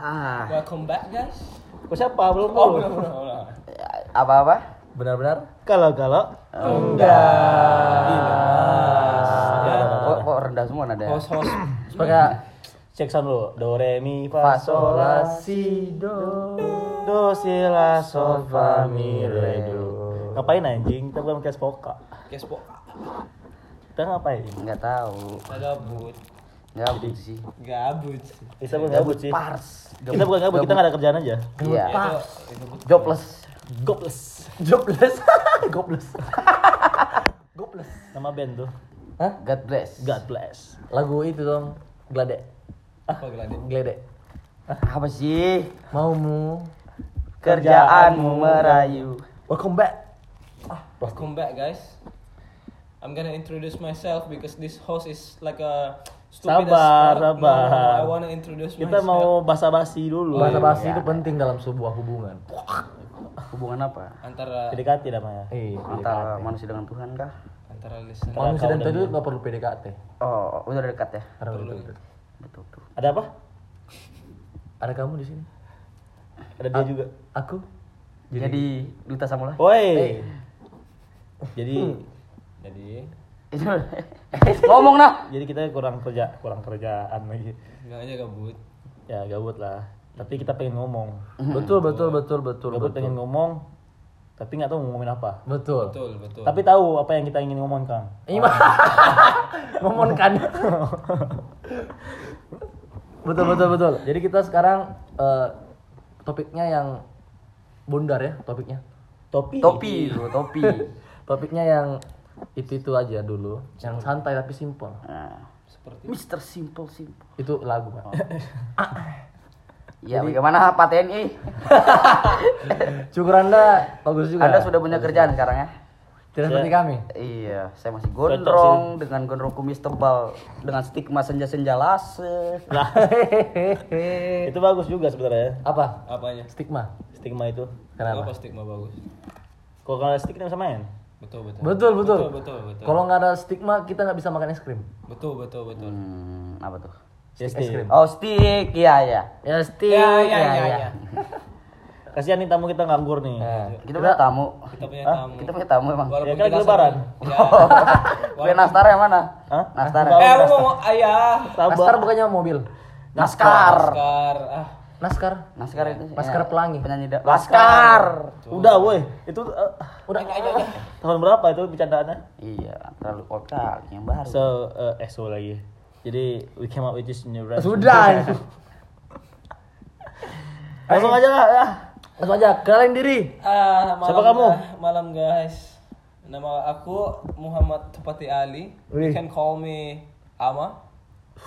Ah, Welcome back guys. Kok siapa? Belum Oh, belum. belum, belum, belum. apa-apa? Benar-benar? Kalau kalau Ya, Kok, kok rendah semua nada? host-host. Supaya cek sound dulu. Do re mi Fa, fa sol, la, si do do si la sol fa mi re do. Ngapain anjing? Kita bukan podcast poka. Po. Kita ngapain? Nggak tahu. Kita gabut. Gabut sih. Gabut. Kita bukan gabut sih. Pars. Kita bukan gabut, kita nggak ada kerjaan aja. Iya. Itu, itu Jobless. Gobless. jobless. Gobless. Gobless. Nama band tuh. Hah? God bless. God bless. Lagu itu dong. Glade. apa gelade? Glede. Apa sih? Maumu. Kerjaanmu merayu. Welcome back. Welcome back guys. I'm gonna introduce myself because this host is like a Sabar, sabar. No, no, I wanna introduce Kita myself. mau basa-basi dulu. Bahasa basi iya. itu penting dalam sebuah hubungan. Hubungan apa? antara PDKT namanya. Eh, Antara PDKT. manusia dengan Tuhan kah? antara listener. Manusia dan Tuhan itu nggak perlu PDKT. Oh, udah dekat ya? Karena betul, betul. Betul. Ada apa? Ada kamu di sini. Ada dia juga. Aku. Jadi, duta Samulai. Woi. Jadi Jadi Itu ngomong nah. jadi kita kurang kerja, kurang kerjaan lagi. bilang aja gabut. Ya gabut lah. Tapi kita pengen ngomong. Betul, betul, betul, betul, Gabut betul. pengen ngomong, tapi nggak tahu mau ngomongin apa. Betul. Betul, betul. Tapi tahu apa yang kita ingin ngomongkan. Iya. Ngomong kan. betul betul betul. Jadi kita sekarang eh, topiknya yang bundar ya topiknya. Topi. Topi topi. Topiknya yang itu itu aja dulu. Yang santai tapi simple. Nah, Seperti Mr. Simple Simple. Itu lagu pak. Ya, bagaimana Pak TNI? Syukur anda bagus juga. Anda sudah punya kerjaan sekarang ya? Tidak seperti kami. Iya, saya masih gondrong dengan gondrong kumis tebal dengan stigma senja-senja lase. Nah, itu bagus juga sebenarnya. Apa? apanya? Stigma. Stigma itu. Kenapa? Apa stigma bagus? Kalau kalau stigma main. Betul, betul. Betul betul. Betul, betul, betul. Kalau nggak ada stigma kita nggak bisa makan es krim. Betul, betul, betul. Hmm, apa tuh? Ya, Es krim. Oh, stick. Iya, iya. Ya stick. Ya, ya, ya, ya. Kasihan nih tamu kita nganggur nih. Nah, Kita punya tamu. Kita punya tamu. Kita punya tamu emang. Walaupun Ya kan kita lebaran. Ya. Punya nastar yang mana? Hah? Nastar. Eh, aku ngomong ayah. Naskar bukannya mobil. Naskar. Oscar. Ah, Naskar. Naskar itu. Naskar ya, pelangi. Penyanyi da- Laskar. Udah woi, itu eh, Udah. tahun berapa itu bercandaannya? Iya, terlalu old kali yang baru. So, eh, eh so lagi. Jadi we came up with this new rap. Sudah. Langsung aja lah ya. Langsung aja kenalin diri. Ah, malam Siapa kamu? ga- malam guys. Nama aku Muhammad Tupati Ali. You Wih. can call me Ama.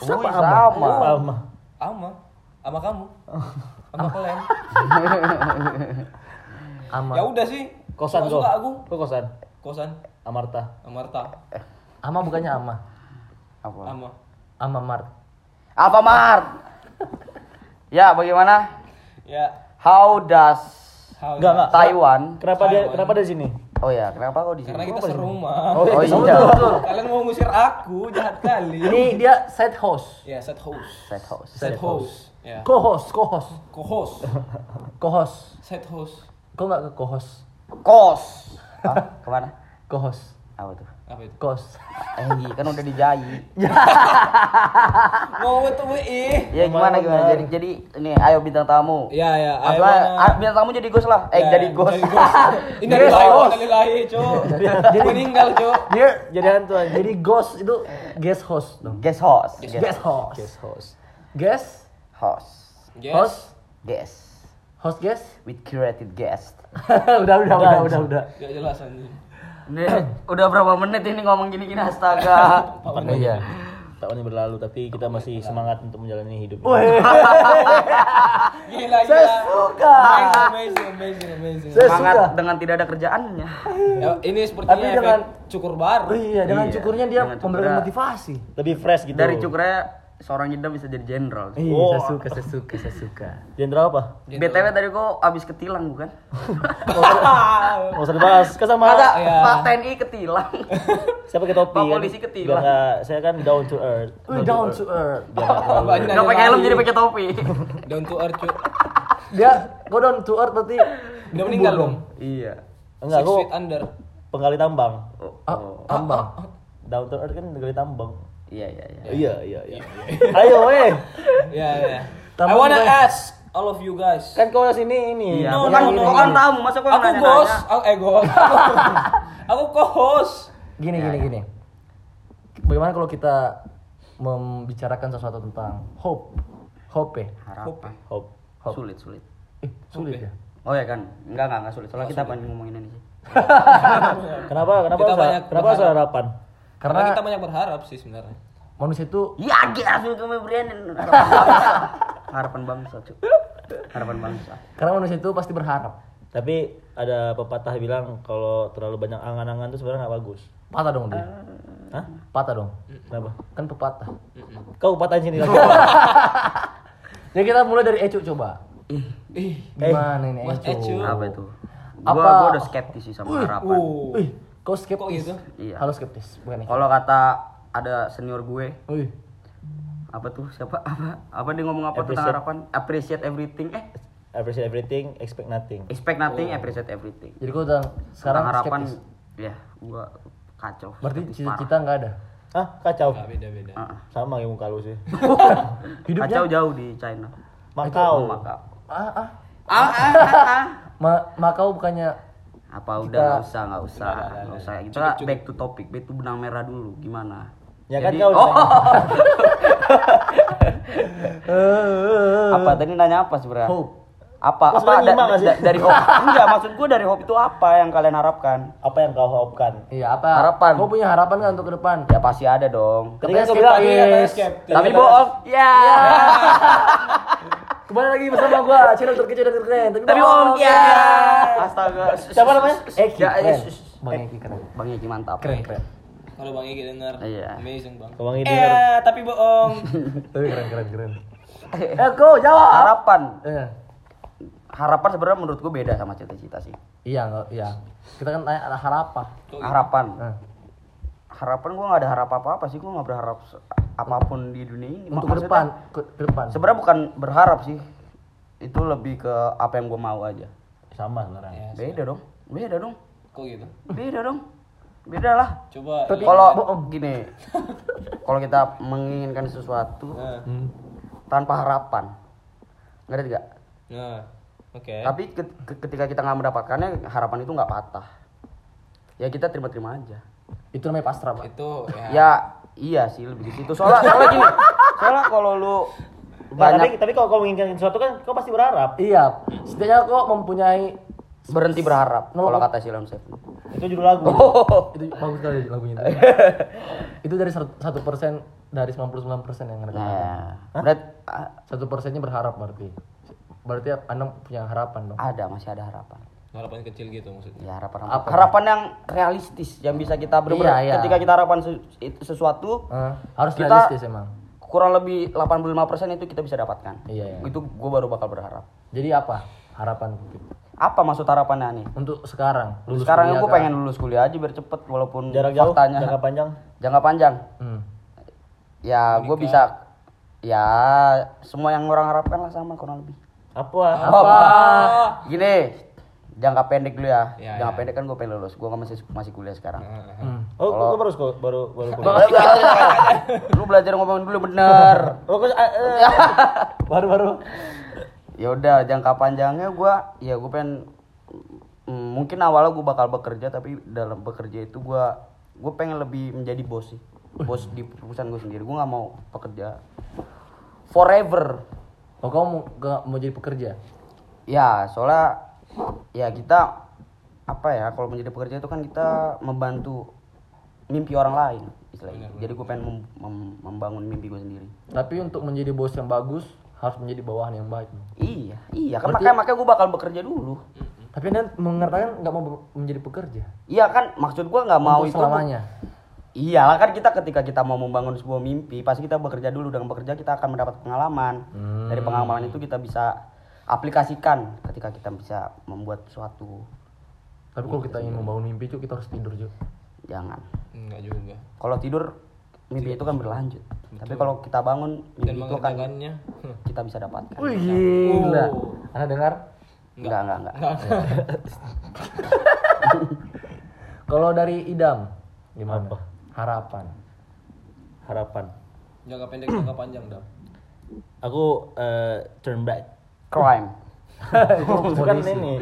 Siapa Ama? sama? Lama. Ama. Ama kamu. Ama kalian. Ama. Ya udah sih. Kosan Suka kok. suka aku. Kok kosan? Kosan. Amarta. Amarta. Ama bukannya Ama. Apa? Ama. Ama Mart. Alfamart. ya, bagaimana? Ya. How does How Enggak, enggak. Taiwan? Kenapa dia Taiwan. kenapa dia di sini? Oh ya, kenapa kau di sini? Karena kita serumah. Oh, iya. iya. Kalian mau ngusir aku, jahat kali. Ini dia side host. Ya, set host. Set house. Set host. Ya. Co-host, co-host. Co-host. Co-host. Set host. Kok nggak ke co-host? Kos. Hah? Ke mana? Co-host. Apa tuh? Apa itu? Kos. Eh, iya, kan udah dijayi. Mau itu WI. Ya gimana gimana? Jadi jadi ini ayo bintang tamu. Ya, ya. ayo, Apa mana? ah, bintang tamu jadi ghost lah. Eh Ya, jadi ghost. Jadi ghost. Ini dari Ghost. lahir, dari lahir, Cuk. Jadi meninggal, Cuk. Dia Jadi hantu aja. jadi ghost itu guest host dong. Guest host. Guest host. Guest host. Guest host. Yes. host Guest. host guest. With curated guest. udah udah udah udah udah. Gak jelas anjing. Ini udah berapa menit ini ngomong gini-gini astaga. Apa Iya. Tahunnya berlalu tapi kita masih semangat untuk menjalani hidup. Gila, gila. Saya suka. Amazing, amazing, amazing. Saya Semangat suka. dengan tidak ada kerjaannya. Ya, ini sepertinya Tapi efek dengan- cukur baru. Oh iya, dengan Iya, cukurnya dia memberikan motivasi. Lebih fresh gitu. Dari cukurnya seorang Yuda bisa jadi jenderal. Oh. saya suka, saya suka, saya suka. Jenderal apa? BTW tadi kok abis ketilang bukan? Nggak usah dibahas. Kan sama Masa iya. Pak TNI ketilang. siapa ke topi Pak kan? polisi ketilang. Biar saya kan down to earth. Wih, down to earth. Biar nggak terlalu- Banyak Gak pakai helm jadi pakai topi. Down to earth, cuy. Dia, gua down to earth berarti Udah meninggal dong. iya. Enggak, feet under. penggali tambang. Oh, ah, oh. tambang. Down to earth kan penggali tambang. Iya iya iya. Iya, iya, iya. Ayo, weh. Ya, ya. I wanna gue. ask all of you guys. Kan kau sini ini. Iya, No, kan no, no, kan tamu, masa kau Aku bos, aku eh bos. Aku co-host. Gini, gini, gini. Bagaimana kalau kita membicarakan sesuatu tentang hope? Hope ya? Harapan. Hope. Sulit sulit. Eh, sulit ya? Oh ya kan? Enggak enggak enggak sulit. Soalnya kita apa ngomongin ini sih? Kenapa? Kenapa Kita banyak kenapa harapan? Karena Karena kita banyak berharap sih sebenarnya. manusia itu Iya, gila ke Brandon. Harapan bangsa. Harapan bangsa, Cuk. Harapan bangsa. karena manusia itu pasti berharap. Tapi ada pepatah bilang kalau terlalu banyak angan-angan itu sebenarnya nggak bagus. Patah dong dia. Hah? Patah dong. Kenapa? Kan pepatah. Kau patahin sini lagi. Jadi kita mulai dari Ecu coba. Ih, Gimana ini Ecu? Ecu. Apa itu? Apa- Gua gua udah skeptis sih sama harapan. Oh. Kau skeptis. Kok gitu? Iya. Halo skeptis, bukan Ecu. Kalau kata ada senior gue, Wih, apa tuh? Siapa? Apa? Apa dia ngomong apa tentang Appreciate. harapan? Appreciate everything. Eh, Appreciate everything, expect nothing. expect nothing, appreciate everything. jadi kau udah sekarang Tentang harapan skeptis. ya, gua kacau. Berarti cita-cita nggak ada. Hah? Kacau. Enggak beda-beda. Ah, Sama kayak muka lu sih. ah. Hidupnya Kacau jauh di China. Makau. Oh, Makau. ah ah. Ah, ah, ah, ah. Ma Makau bukannya Apa udah nggak usah nggak usah nggak usah kita back to topic back to benang merah dulu gimana Ya kan Jadi- kau oh, apa tadi nanya apa sebenarnya Hope. apa Kau apa da- sih? da- dari hope enggak maksud gua dari hope itu apa yang kalian harapkan apa yang kau harapkan? Iya, apa? Harapan. Kau punya harapan nggak untuk ke depan? ya pasti ada dong Tadi kan bilang Tapi katanya skeptis. tapi bohong ya Kembali lagi bersama gua, channel terkecil dan terkeren. tapi bohong ya astaga Siapa namanya? Eki, Ya. Bang Eki keren. bang Eki mantap Keren, keren. Kalau Bang Egi dengar, Iya. amazing Bang. Kau Bang Egi Eh, dengar. tapi bohong. Tapi keren, keren, keren. Eh, kau jawab. harapan Iya. harapan sebenarnya menurut gua beda sama cita-cita sih Iya, enggak, iya. Kita kan tanya ada harapan. harapan Nah, harapan gua nggak ada harap apa-apa sih gua nggak berharap apa pun di dunia ini untuk ke depan, ke, ke depan. sebenarnya bukan berharap sih itu lebih ke apa yang gue mau aja Sama sebenarnya. Ya, beda dong beda dong kok gitu? beda dong beda lah Coba Tapi- kalau bohong. gini kalau kita menginginkan sesuatu Nah, Hmm. tanpa harapan ngerti gak nah. Oke. tapi ke- ke- ketika kita nggak mendapatkannya harapan itu nggak patah ya kita terima-terima aja Itu namanya pasrah, Pak. Itu ya. ya iya sih lebih ke situ soalnya soalnya gini soalnya kalau lu Nah, tapi banyak tapi kalau kau menginginkan sesuatu kan kau pasti berharap. Iya, setidaknya kok mempunyai berhenti berharap Nol- kalau kata Silon Seven Itu judul lagu. Oh. itu bagus sekali lagunya itu. itu dari satu persen dari 99 persen yang mereka katakan. Nah, berat- a- Satu persennya berharap berarti. Berarti anda punya harapan dong. ada masih ada harapan. Harapan kecil gitu maksudnya. Ya harapan Apa? harapan yang realistis yang bisa kita benar Iya, iya. ketika kita harapan sesuatu Eh, harus Kita- realistis emang. kurang lebih 85% itu kita bisa dapatkan. Iya, iya. Itu gue baru bakal berharap. Jadi apa harapan Apa maksud harapannya nih? untuk sekarang? Lulus Sekarang gue pengen lulus kuliah aja biar cepet walaupun Jarak jauh, faktanya jangka panjang. jangka panjang. Hmm. Ya gue bisa ya semua yang orang harapkan lah sama kurang lebih. Apa? Apa? Gini, jangka pendek dulu ya. Ya, jangka ya. pendek kan gue pengen lulus. Gue masih masih kuliah sekarang. Hmm. Oh, kau baru sekolah- baru baru kuliah. Lu belajar ngomong dulu bener. Oh, ah, eh. baru baru. ya udah jangka panjangnya gua ya gue pengen mm, mungkin awalnya gue bakal bekerja tapi dalam bekerja itu gua gue pengen lebih menjadi bos sih bos di perusahaan gue sendiri gue nggak mau pekerja forever Oh kamu mau, gak mau jadi pekerja? ya soalnya ya kita apa ya kalau menjadi pekerja itu kan kita membantu mimpi orang lain istilahnya jadi gue pengen mem- mem- membangun mimpi gue sendiri Tapi untuk menjadi bos yang bagus harus menjadi bawahan yang baik. iya iya kan Berarti- makanya makanya gue bakal bekerja dulu Tapi anda mengatakan nggak mau menjadi pekerja Iya kan maksud gua nggak mau itu selamanya. Iyalah kan kita ketika kita mau membangun sebuah mimpi, pasti kita bekerja dulu. Dengan bekerja kita akan mendapat pengalaman. Dari pengalaman itu kita bisa aplikasikan ketika kita bisa membuat suatu. Tapi kalau kita ingin membangun mimpi Cuk, kita harus tidur Cuk. Jangan. Enggak juga. Kalau tidur mimpi itu kan berlanjut. Tapi kalau kita bangun Dan mimpi itu kan kita bisa dapatkan. Wih gila. Oh. Anda dengar? Enggak, enggak, enggak. Kalau dari Idam gimana? Apa? Harapan. Harapan. Jangka pendek, jangka panjang dong. Aku eh, turn back. Crime. Bukan ini.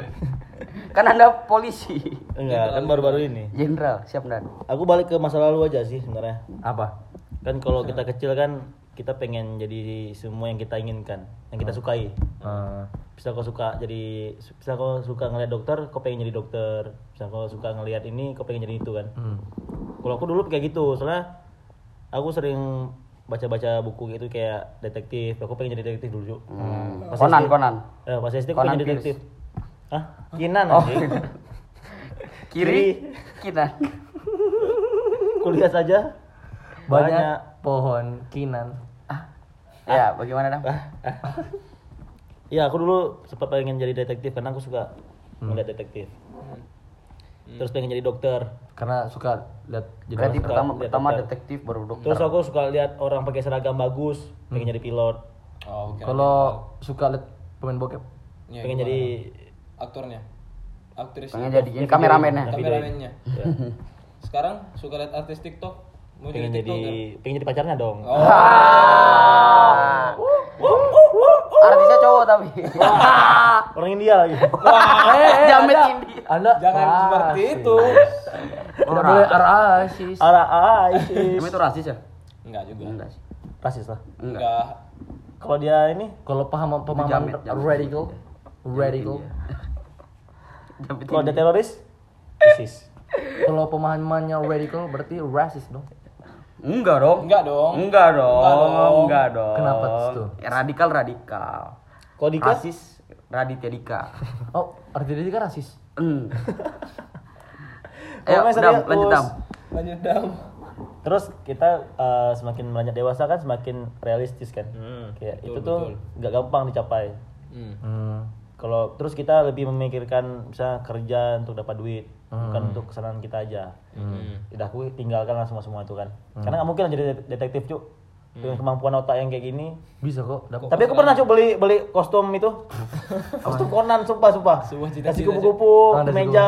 Kan Anda polisi. Enggak, kan baru-baru ini. Jenderal, siap dan. Aku balik ke masa lalu aja sih sebenarnya. Apa? Kan kalau kita kecil kan kita pengen jadi semua yang kita inginkan, yang kita sukai. Eh, Bisa kau suka jadi, bisa kau suka ngeliat dokter, kau pengen jadi dokter. Bisa kau suka ngeliat ini, kau pengen jadi itu kan. hmm. Kalau aku dulu kayak gitu, soalnya aku sering baca-baca buku gitu kayak detektif. Aku pengen jadi detektif dulu. Cuk. Hmm. Pas Conan, SD Conan. Eh, pas SD aku Conan pengen jadi Pierce. detektif. Hah? Kinan Oh. Kiri, kita. Kuliah saja. Banyak pohon kinan. Ya, bagaimana Dam? Iya, aku dulu sempat pengen jadi detektif karena aku suka ngeliat detektif. Terus pengen jadi dokter. Karena suka lihat jadi suka pertama lihat pertama dokter. detektif baru dokter. Terus aku suka lihat orang pakai seragam bagus, pengen jadi pilot, Oh, oke. Kalau suka lihat pemain bokep. Ya, pengen gimana? jadi aktornya. Aktris. pengen jadi ini kameramennya. kameramennya. ya, Sekarang suka lihat artis TikTok. Mau pengen jadi jadi TikToker. pengen jadi pacarnya dong. Oh, Artisnya tapi. Orang India lagi. Jamet ini. Anda jangan Wah, seperti itu. Tidak boleh rasis. Ara ISIS. Emang itu rasis ya? Enggak juga. Enggak sih. Rasis lah. Enggak. Kalau dia ini Kalau paham pemahaman radical, radical. Kalau dia teroris ISIS. Kalau pemahamannya radical berarti rasis dong. Enggak dong. Enggak dong. Enggak dong. Enggak dong. Enggak dong. Kenapa tuh? Ya, radikal radikal. Kalau Dika Rasis Raditya Dika. Oh, artinya dia kan rasis. Hmm. Kalau Ayo, Dam, lanjut Dam. Lanjut dong. Terus kita eh, semakin beranjak dewasa kan semakin realistis kan. Kayak Betul, itu tuh nggak gampang dicapai. Hmm. Hmm. Kalau terus kita lebih memikirkan bisa kerja untuk dapat duit, bukan untuk kesenangan kita aja. Udah aku tinggalkan lah semua semua itu kan. Karena nggak mungkin lah jadi det- detektif cuk dengan kemampuan otak yang kayak gini. Bisa kok. Dapat. Tapi aku pernah cuk beli beli kostum itu, kostum Conan sumpah sumpah. Kasih kupu-kupu, Ah, meja,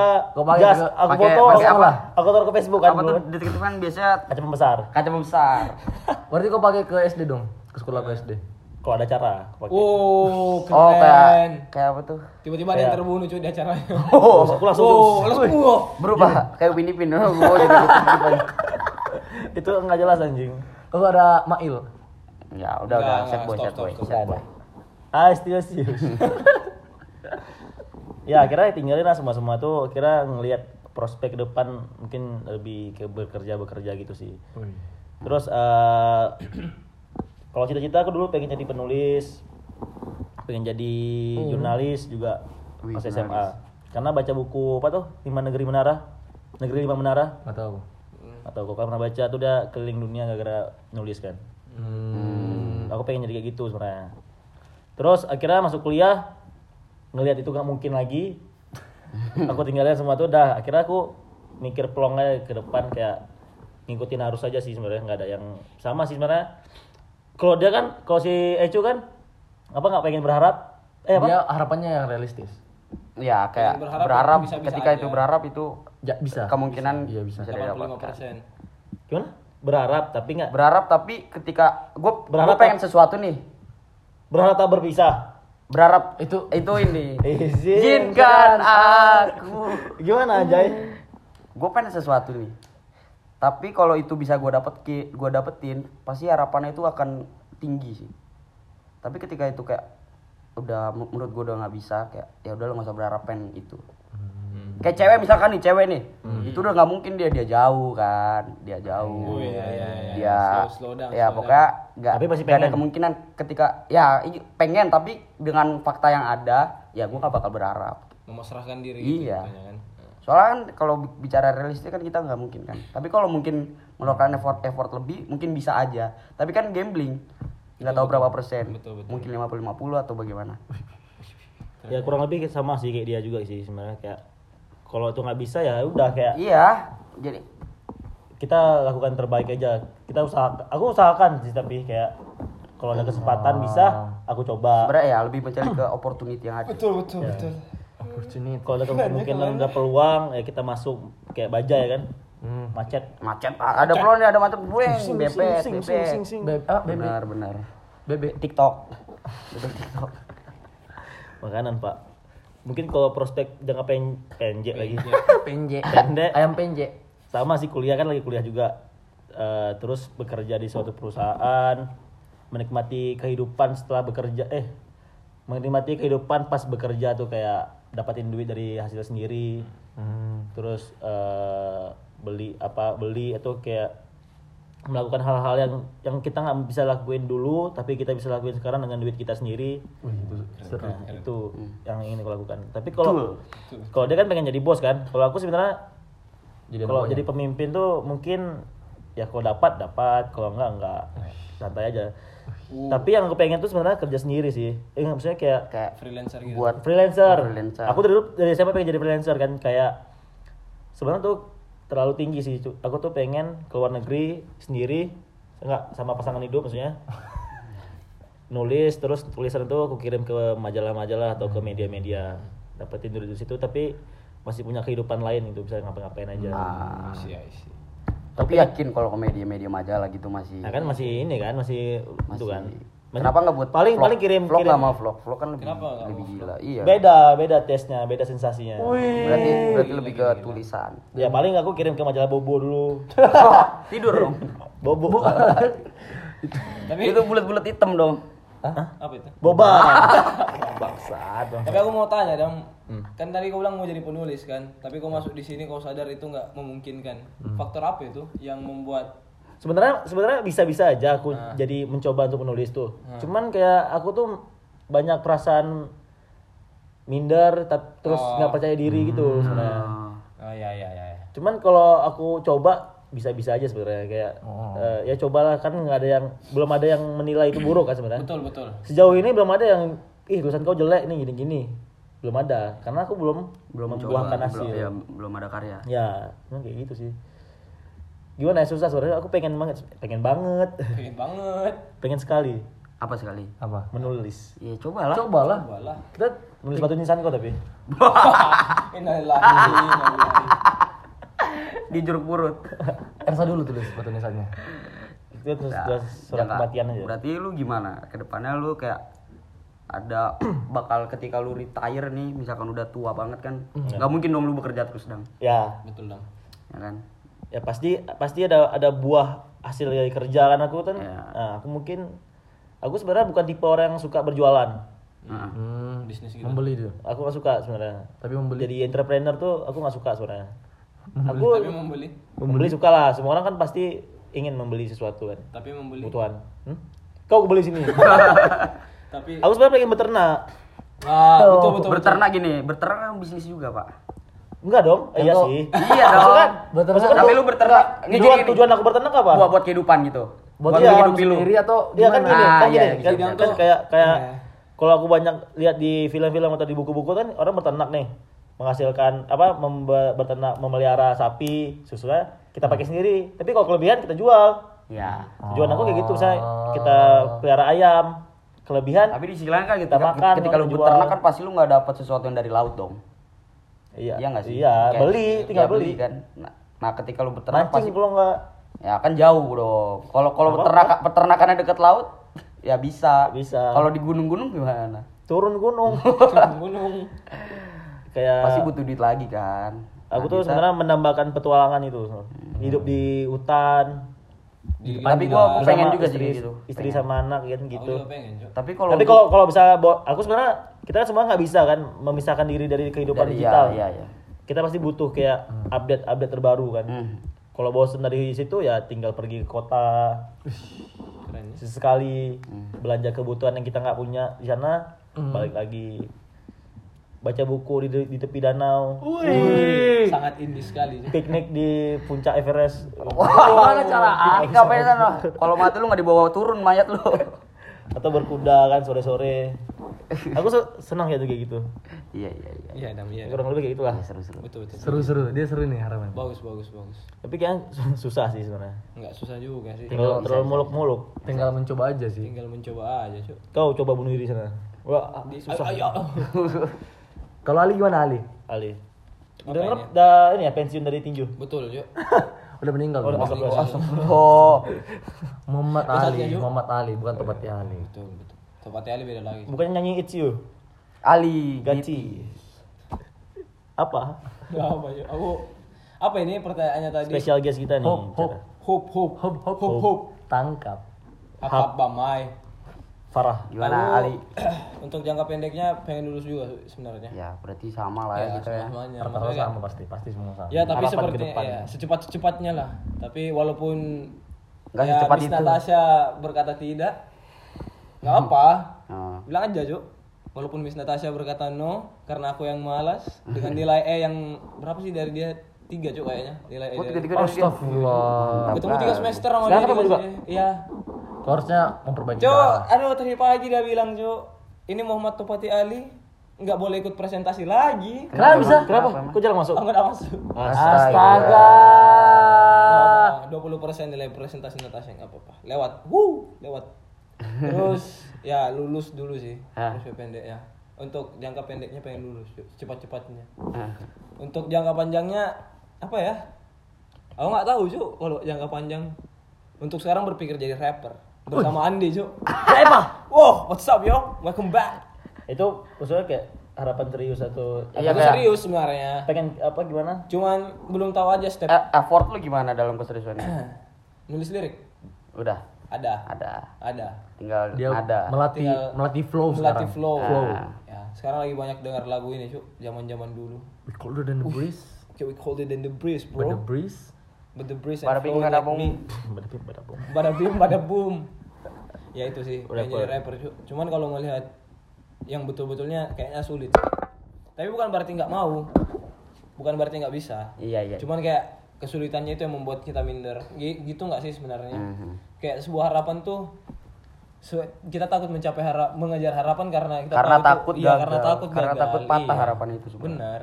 jas, aku pakai- foto, aku, apa? aku taruh ke Facebook kan Apa dulu. tuh detektif kan biasanya Kaca pembesar. kaca besar. Berarti kau pakai ke SD dong, ke sekolah ke SD. Kalau ada cara. aku pakai. Oh, keren. Oh, kayak kayak apa tuh? Tiba-tiba ada yang terbunuh cuy di acaranya. Oh, Aku langsung Oh, langsung berubah kayak Winnie Pin. Oh, gua jadi detektif aja. itu nggak jelas anjing. Kalau ada Mail. Ya, udah udah set boy, set boy, stop, set boy. Ah, still serius. ya, akhirnya tinggalin lah semua semua tuh. Kira ngelihat prospek ke depan mungkin lebih ke bekerja bekerja gitu sih. Terus eh kalau cita-cita aku dulu pengen jadi penulis, pengen jadi jurnalis juga Wih, pas. SMA. Karena baca buku apa tuh lima negeri menara, negeri lima menara. Nggak tahu. Atau kau pernah baca tuh udah keliling dunia gara-gara nulis kan. Hmm. Aku pengen jadi kayak gitu sebenarnya. Terus akhirnya masuk kuliah ngelihat itu nggak mungkin lagi. aku tinggalin semua tuh udah. Akhirnya aku mikir peluang aja ke depan kayak ngikutin arus aja sih sebenarnya nggak ada yang sama sih sebenarnya. Kalau dia kan, kalau si Ecu kan apa nggak pengen berharap? Eh apa? Dia harapannya yang realistis. Ya, kayak berharap berharap, itu bisa-bisa ketika aja. itu berharap itu Ya, bisa. kemungkinan Iya, bisa. bisa didapatkan. 85%. Gimana? Berharap tapi nggak Berharap tapi ketika gue Berharap pengen sesuatu nih, berharap tak berpisah. berharap Itu- itu ini. Izinkan aku. Gimana Jay? Gue pengen sesuatu nih. Tapi kalau itu bisa gue dapet gue dapetin, pasti harapannya itu akan tinggi sih. Tapi ketika itu kayak udah menurut gue udah nggak bisa kayak ya udah lo nggak usah berharap pengen itu. Kayak cewek misalkan nih cewek nih, itu udah nggak mungkin dia dia jauh kan, dia jauh. Oh, iya, iya, iya. Dia Slow- slow down, ya slow pokoknya nggak Tapi masih ada kemungkinan ketika ya pengen tapi dengan fakta yang ada ya gue gak bakal berharap. Memasrahkan diri Iya. gitu, katanya kan. Soalnya kan kalau bi- bicara realistis kan kita nggak mungkin kan. Tapi kalau mungkin mengeluarkan effort effort lebih mungkin bisa aja. Tapi kan gambling nggak tahu berapa persen. Betul, betul. Mungkin 50 50 atau bagaimana. Ya kurang lebih sama sih kayak dia juga sih sebenarnya kayak kalau itu nggak bisa ya udah kayak Iya. Jadi kita lakukan terbaik aja. Kita usaha aku usahakan sih tapi kayak kalau ada kesempatan bisa aku coba. sebenarnya ya lebih mencari ke opportunity yang ada. Betul betul betul. Opportunity. Kalau ada kemungkinan ada peluang ya kita masuk kayak baja ya kan. Hmm. Macet. Macet. ah, Ada peluang nih ada macet. Beb, ah, bebe. Benar, benar. Bebe. TikTok. Bebek TikTok. Makanan, Pak. Mungkin kalau prospek jangka pen pendek lagi. Penje. Pendek. Ayam penje. Sama sih kuliah kan lagi kuliah juga. Eh, terus bekerja di suatu perusahaan, menikmati kehidupan setelah bekerja eh menikmati kehidupan pas bekerja tuh kayak dapatin duit dari hasil sendiri. Hmm. Terus eh, beli apa beli atau kayak melakukan hal-hal yang yang kita nggak bisa lakuin dulu tapi kita bisa lakuin sekarang dengan duit kita sendiri Wih, itu seru. Nah, itu yang ingin aku lakukan. Tapi kalau kalau dia kan pengen jadi bos kan. Kalau aku sebenarnya Jadi kalau jadi pemimpin tuh mungkin ya kalau dapat dapat, kalau enggak enggak. Santai aja. Tapi yang aku pengen tuh sebenarnya kerja sendiri sih. Eh maksudnya kayak Kayak Freelancer gitu. buat freelancer. Freelancer. Aku dari dulu dari SMA pengen jadi freelancer kan kayak sebenarnya tuh terlalu tinggi sih. Cu. Aku tuh pengen ke luar negeri sendiri enggak sama pasangan hidup maksudnya. Nulis terus tulisan itu aku kirim ke majalah-majalah atau ke media-media. Dapetin duit di situ tapi masih punya kehidupan lain itu bisa ngapa-ngapain aja. Ah, I see, I see. tapi yakin kalau ke media-media majalah gitu masih Nah kan masih ini kan masih, masih itu kan. Kenapa nggak buat paling vlog? paling kirim vlog kirim mau vlog? Vlog kan lebih Kenapa lebih gila. Iya. beda beda tesnya beda sensasinya. Berarti berarti lebih ke tulisan. Ya paling aku kirim ke majalah Bobo dulu. Tidur dong. Bobo. Tapi itu bulat-bulat hitam dong. apa itu? Boba. Bangsat. Bang. Tapi aku mau tanya dong, kan tadi kau bilang mau jadi penulis kan, tapi kau masuk di sini kau sadar itu nggak memungkinkan. Faktor apa itu yang membuat Sebenarnya sebenarnya bisa-bisa aja aku jadi mencoba untuk menulis tuh. Cuman kayak aku tuh banyak perasaan minder terus nggak percaya diri gitu sebenarnya. Oh ya ya ya. ya. Cuman kalau aku coba bisa-bisa aja sebenarnya kayak eh, ya cobalah kan nggak ada yang belum ada yang menilai itu buruk kan sebenarnya. Betul betul. Sejauh ini belum ada yang ih tulisan kau jelek nih gini-gini. Belum ada karena aku belum Belum membuahkan hasil. Belum, ya, belum ada karya. Ya, kayak gitu sih. Gimana ya susah sebenarnya aku pengen banget, pengen banget, Pengen banget. pengen sekali Apa sekali? Apa? menulis. Ya cobalah. Cobalah. Walah. Kita menulis batu nisan kok tapi. Innalillahi. innalillahi. Di jeruk purut. Ersa dulu tulis batu nisannya. Itu terus terus surat kematian aja. Berarti lu gimana? Ke depannya lu kayak ada bakal ketika lu retire nih, misalkan udah tua banget kan, nggak mungkin dong lu bekerja terus dong, Ya, Betul dong. ya kan? Ya pasti pasti ada ada buah hasil dari kerja kan aku kan. Ya. Nah, aku mungkin aku sebenarnya bukan tipe orang yang suka berjualan. Heeh. Hmm. Bisnis gitu. Membeli dia. Aku gak suka sebenarnya. Tapi membeli. Jadi entrepreneur tuh aku nggak suka sebenarnya. Aku Tapi membeli. membeli suka lah. Semua orang kan pasti ingin membeli sesuatu kan. Tapi membeli. Kebutuhan. Hmm? Kau beli sini. Tapi aku sebenarnya pengen beternak. ah, betul betul. berternak gini, berternak kan bisnis juga pak. Enggak dong? Eh, iya sih. iya dong. Beternak. maksudnya Tapi lu berternak, ini tujuan gini, tujuan aku berternak apa? buat buat kehidupan gitu. Buat Iya, menghidupi lu. sendiri atau Iya kan gimana? gini, Ah, kan iya, gini, iya, kan, iya. kan kayak kayak Iya. kalau aku banyak lihat di film-film atau di buku-buku kan orang berternak nih, menghasilkan apa membe- berternak memelihara sapi, susunya kita pakai sendiri. Tapi kalau kelebihan kita jual. Ya. Tujuan aku kayak gitu, saya kita pelihara ayam, kelebihan Tapi di sisi lain kan Kita ketika, makan, ketika lu berternak kan pasti lu nggak dapat sesuatu yang dari laut dong. Iya, Iya nggak sih? Iya, Kayak- beli, tinggal ya, beli. kan. Nah, nah, ketika lu berternak pasti Mancing kalau enggak ya kan jauh dong. Kalau kalau beternak peternakannya dekat laut ya bisa. Bisa. Kalau di gunung-gunung gimana? turun gunung. gunung. kayak Pasti butuh duit lagi kan. Aku Nah, tuh sebenarnya mendambakan petualangan itu. Hidup di hutan. Di tapi gua aku pengen juga sih istri, gitu. Istri sama anak kan Aku gitu. juga pengen, Cok. Tapi kalau Tapi kalau kalau bisa bo- aku sebenarnya kita kan semua nggak bisa kan memisahkan diri dari kehidupan Dari- digital. iya, iya, iya. Kita pasti butuh kayak update-update terbaru kan. Hmm. Kalau bosen dari situ ya tinggal pergi ke kota Keren ya. sesekali Hmm. belanja kebutuhan yang kita nggak punya di sana balik lagi. baca buku di, di tepi danau, Sangat indie sekali. Piknik di puncak Everest. Gimana cara? Ngapain sana? Kalau mati lu nggak dibawa turun mayat lu. atau berkuda kan sore-sore. Aku se- senang ya tuh kayak gitu. Iya iya iya. Iya, Dam, iya. Kurang lebih kayak gitulah. Seru-seru. Betul, betul. Seru-seru, dia seru nih harapan. Bagus, bagus, bagus. Tapi kan susah sih sebenarnya. Enggak susah juga sih. Terlalu, terlalu muluk-muluk. Tinggal mencoba aja sih. Tinggal mencoba aja, Cuk. Kau coba bunuh diri sana. Wah, Di, susah. ayo, ayo. Kalau Ali gimana Ali? Ali. Udah ini? udah ini ya pensiun dari tinju. Betul, Cuk. Udah meninggal. Oh, belum? astagfirullah. Oh. Muhammad Ali. Muhammad Ali, bukan Topati Ali. Betul, betul. Tepatnya Ali beda lagi. Bukannya nyanyi It's You. Ali Gaci. Apa? Enggak apa, Cuk. Aku apa ini pertanyaannya tadi? Spesial guest kita nih. Hop, hop. cara. Hope, hope, Hop, hop, hope, hope. Tangkap. Apa Bamai? Farah. Gimana Lalu, Ali? untuk jangka pendeknya pengen lulus juga sebenarnya. Ya berarti sama lah ya, Ya, kita ya. kayak- sama pasti, pasti semua sama. Ya tapi seperti ya, secepat-cepatnya lah. Tapi walaupun Nggak ya, secepat Miss itu. Natasha berkata tidak, nggak apa. Oh. Bilang aja Cuk. Walaupun Miss Natasha berkata no karena aku yang malas dengan nilai E yang berapa sih dari dia tiga Cuk kayaknya nilai E. Oh dari dia. Astagfirullah. Ketemu tiga semester sama Sekarang dia. kamu juga? Iya. Kau harusnya memperbaiki Cuk, aduh tadi pagi dia bilang Cuk, ini Muhammad Topati Ali nggak boleh ikut presentasi lagi. Kenapa bisa? Kenapa? Kok jarang masuk? Aku nggak masuk. Astaga. Dua puluh persen nilai presentasi Natasha nggak apa-apa. Lewat, wuh, lewat. Terus ya lulus dulu sih, Hah. lulus pendek ya. Untuk jangka pendeknya pengen lulus, Cuk. cepat-cepatnya. Ah. Untuk jangka panjangnya apa ya? Aku nggak tahu cuy kalau jangka panjang. Untuk sekarang berpikir jadi rapper bersama Andi cuy. Apa? Wow, what's up yo? Welcome back. Itu maksudnya kayak harapan serius atau Iya, Aku kayak- serius sebenarnya. pengen apa gimana? Cuman belum tahu aja step Eh, effort lu gimana dalam keseriusannya? nulis lirik. Udah, Ada, ada. ada. Tinggal Dia ada. melatih Tinggal melatih flow Melatih sekarang. flow. Ah. Ya, sekarang lagi banyak dengar lagu ini cuy, zaman-zaman dulu. We colder than the breeze. Kayak we it in the breeze, But the bro. breeze. But the breeze and flow bada like me. Bada bim, bada boom. Ya itu sih, pengen Rapper. jadi rapper cuy. Cuman kalau melihat yang betul-betulnya kayaknya sulit. Tapi bukan berarti nggak mau. Bukan berarti nggak bisa. Iya, iya. Cuman kayak kesulitannya itu yang membuat kita minder. Gi- Gitu nggak sih sebenarnya? Mhm. Kayak sebuah harapan tuh kita takut mencapai harap mengejar harapan karena kita Karena tahu itu- takut iya, gagal. karena takut Karena gagal. takut patah Iya. harapan itu sebenarnya. Benar.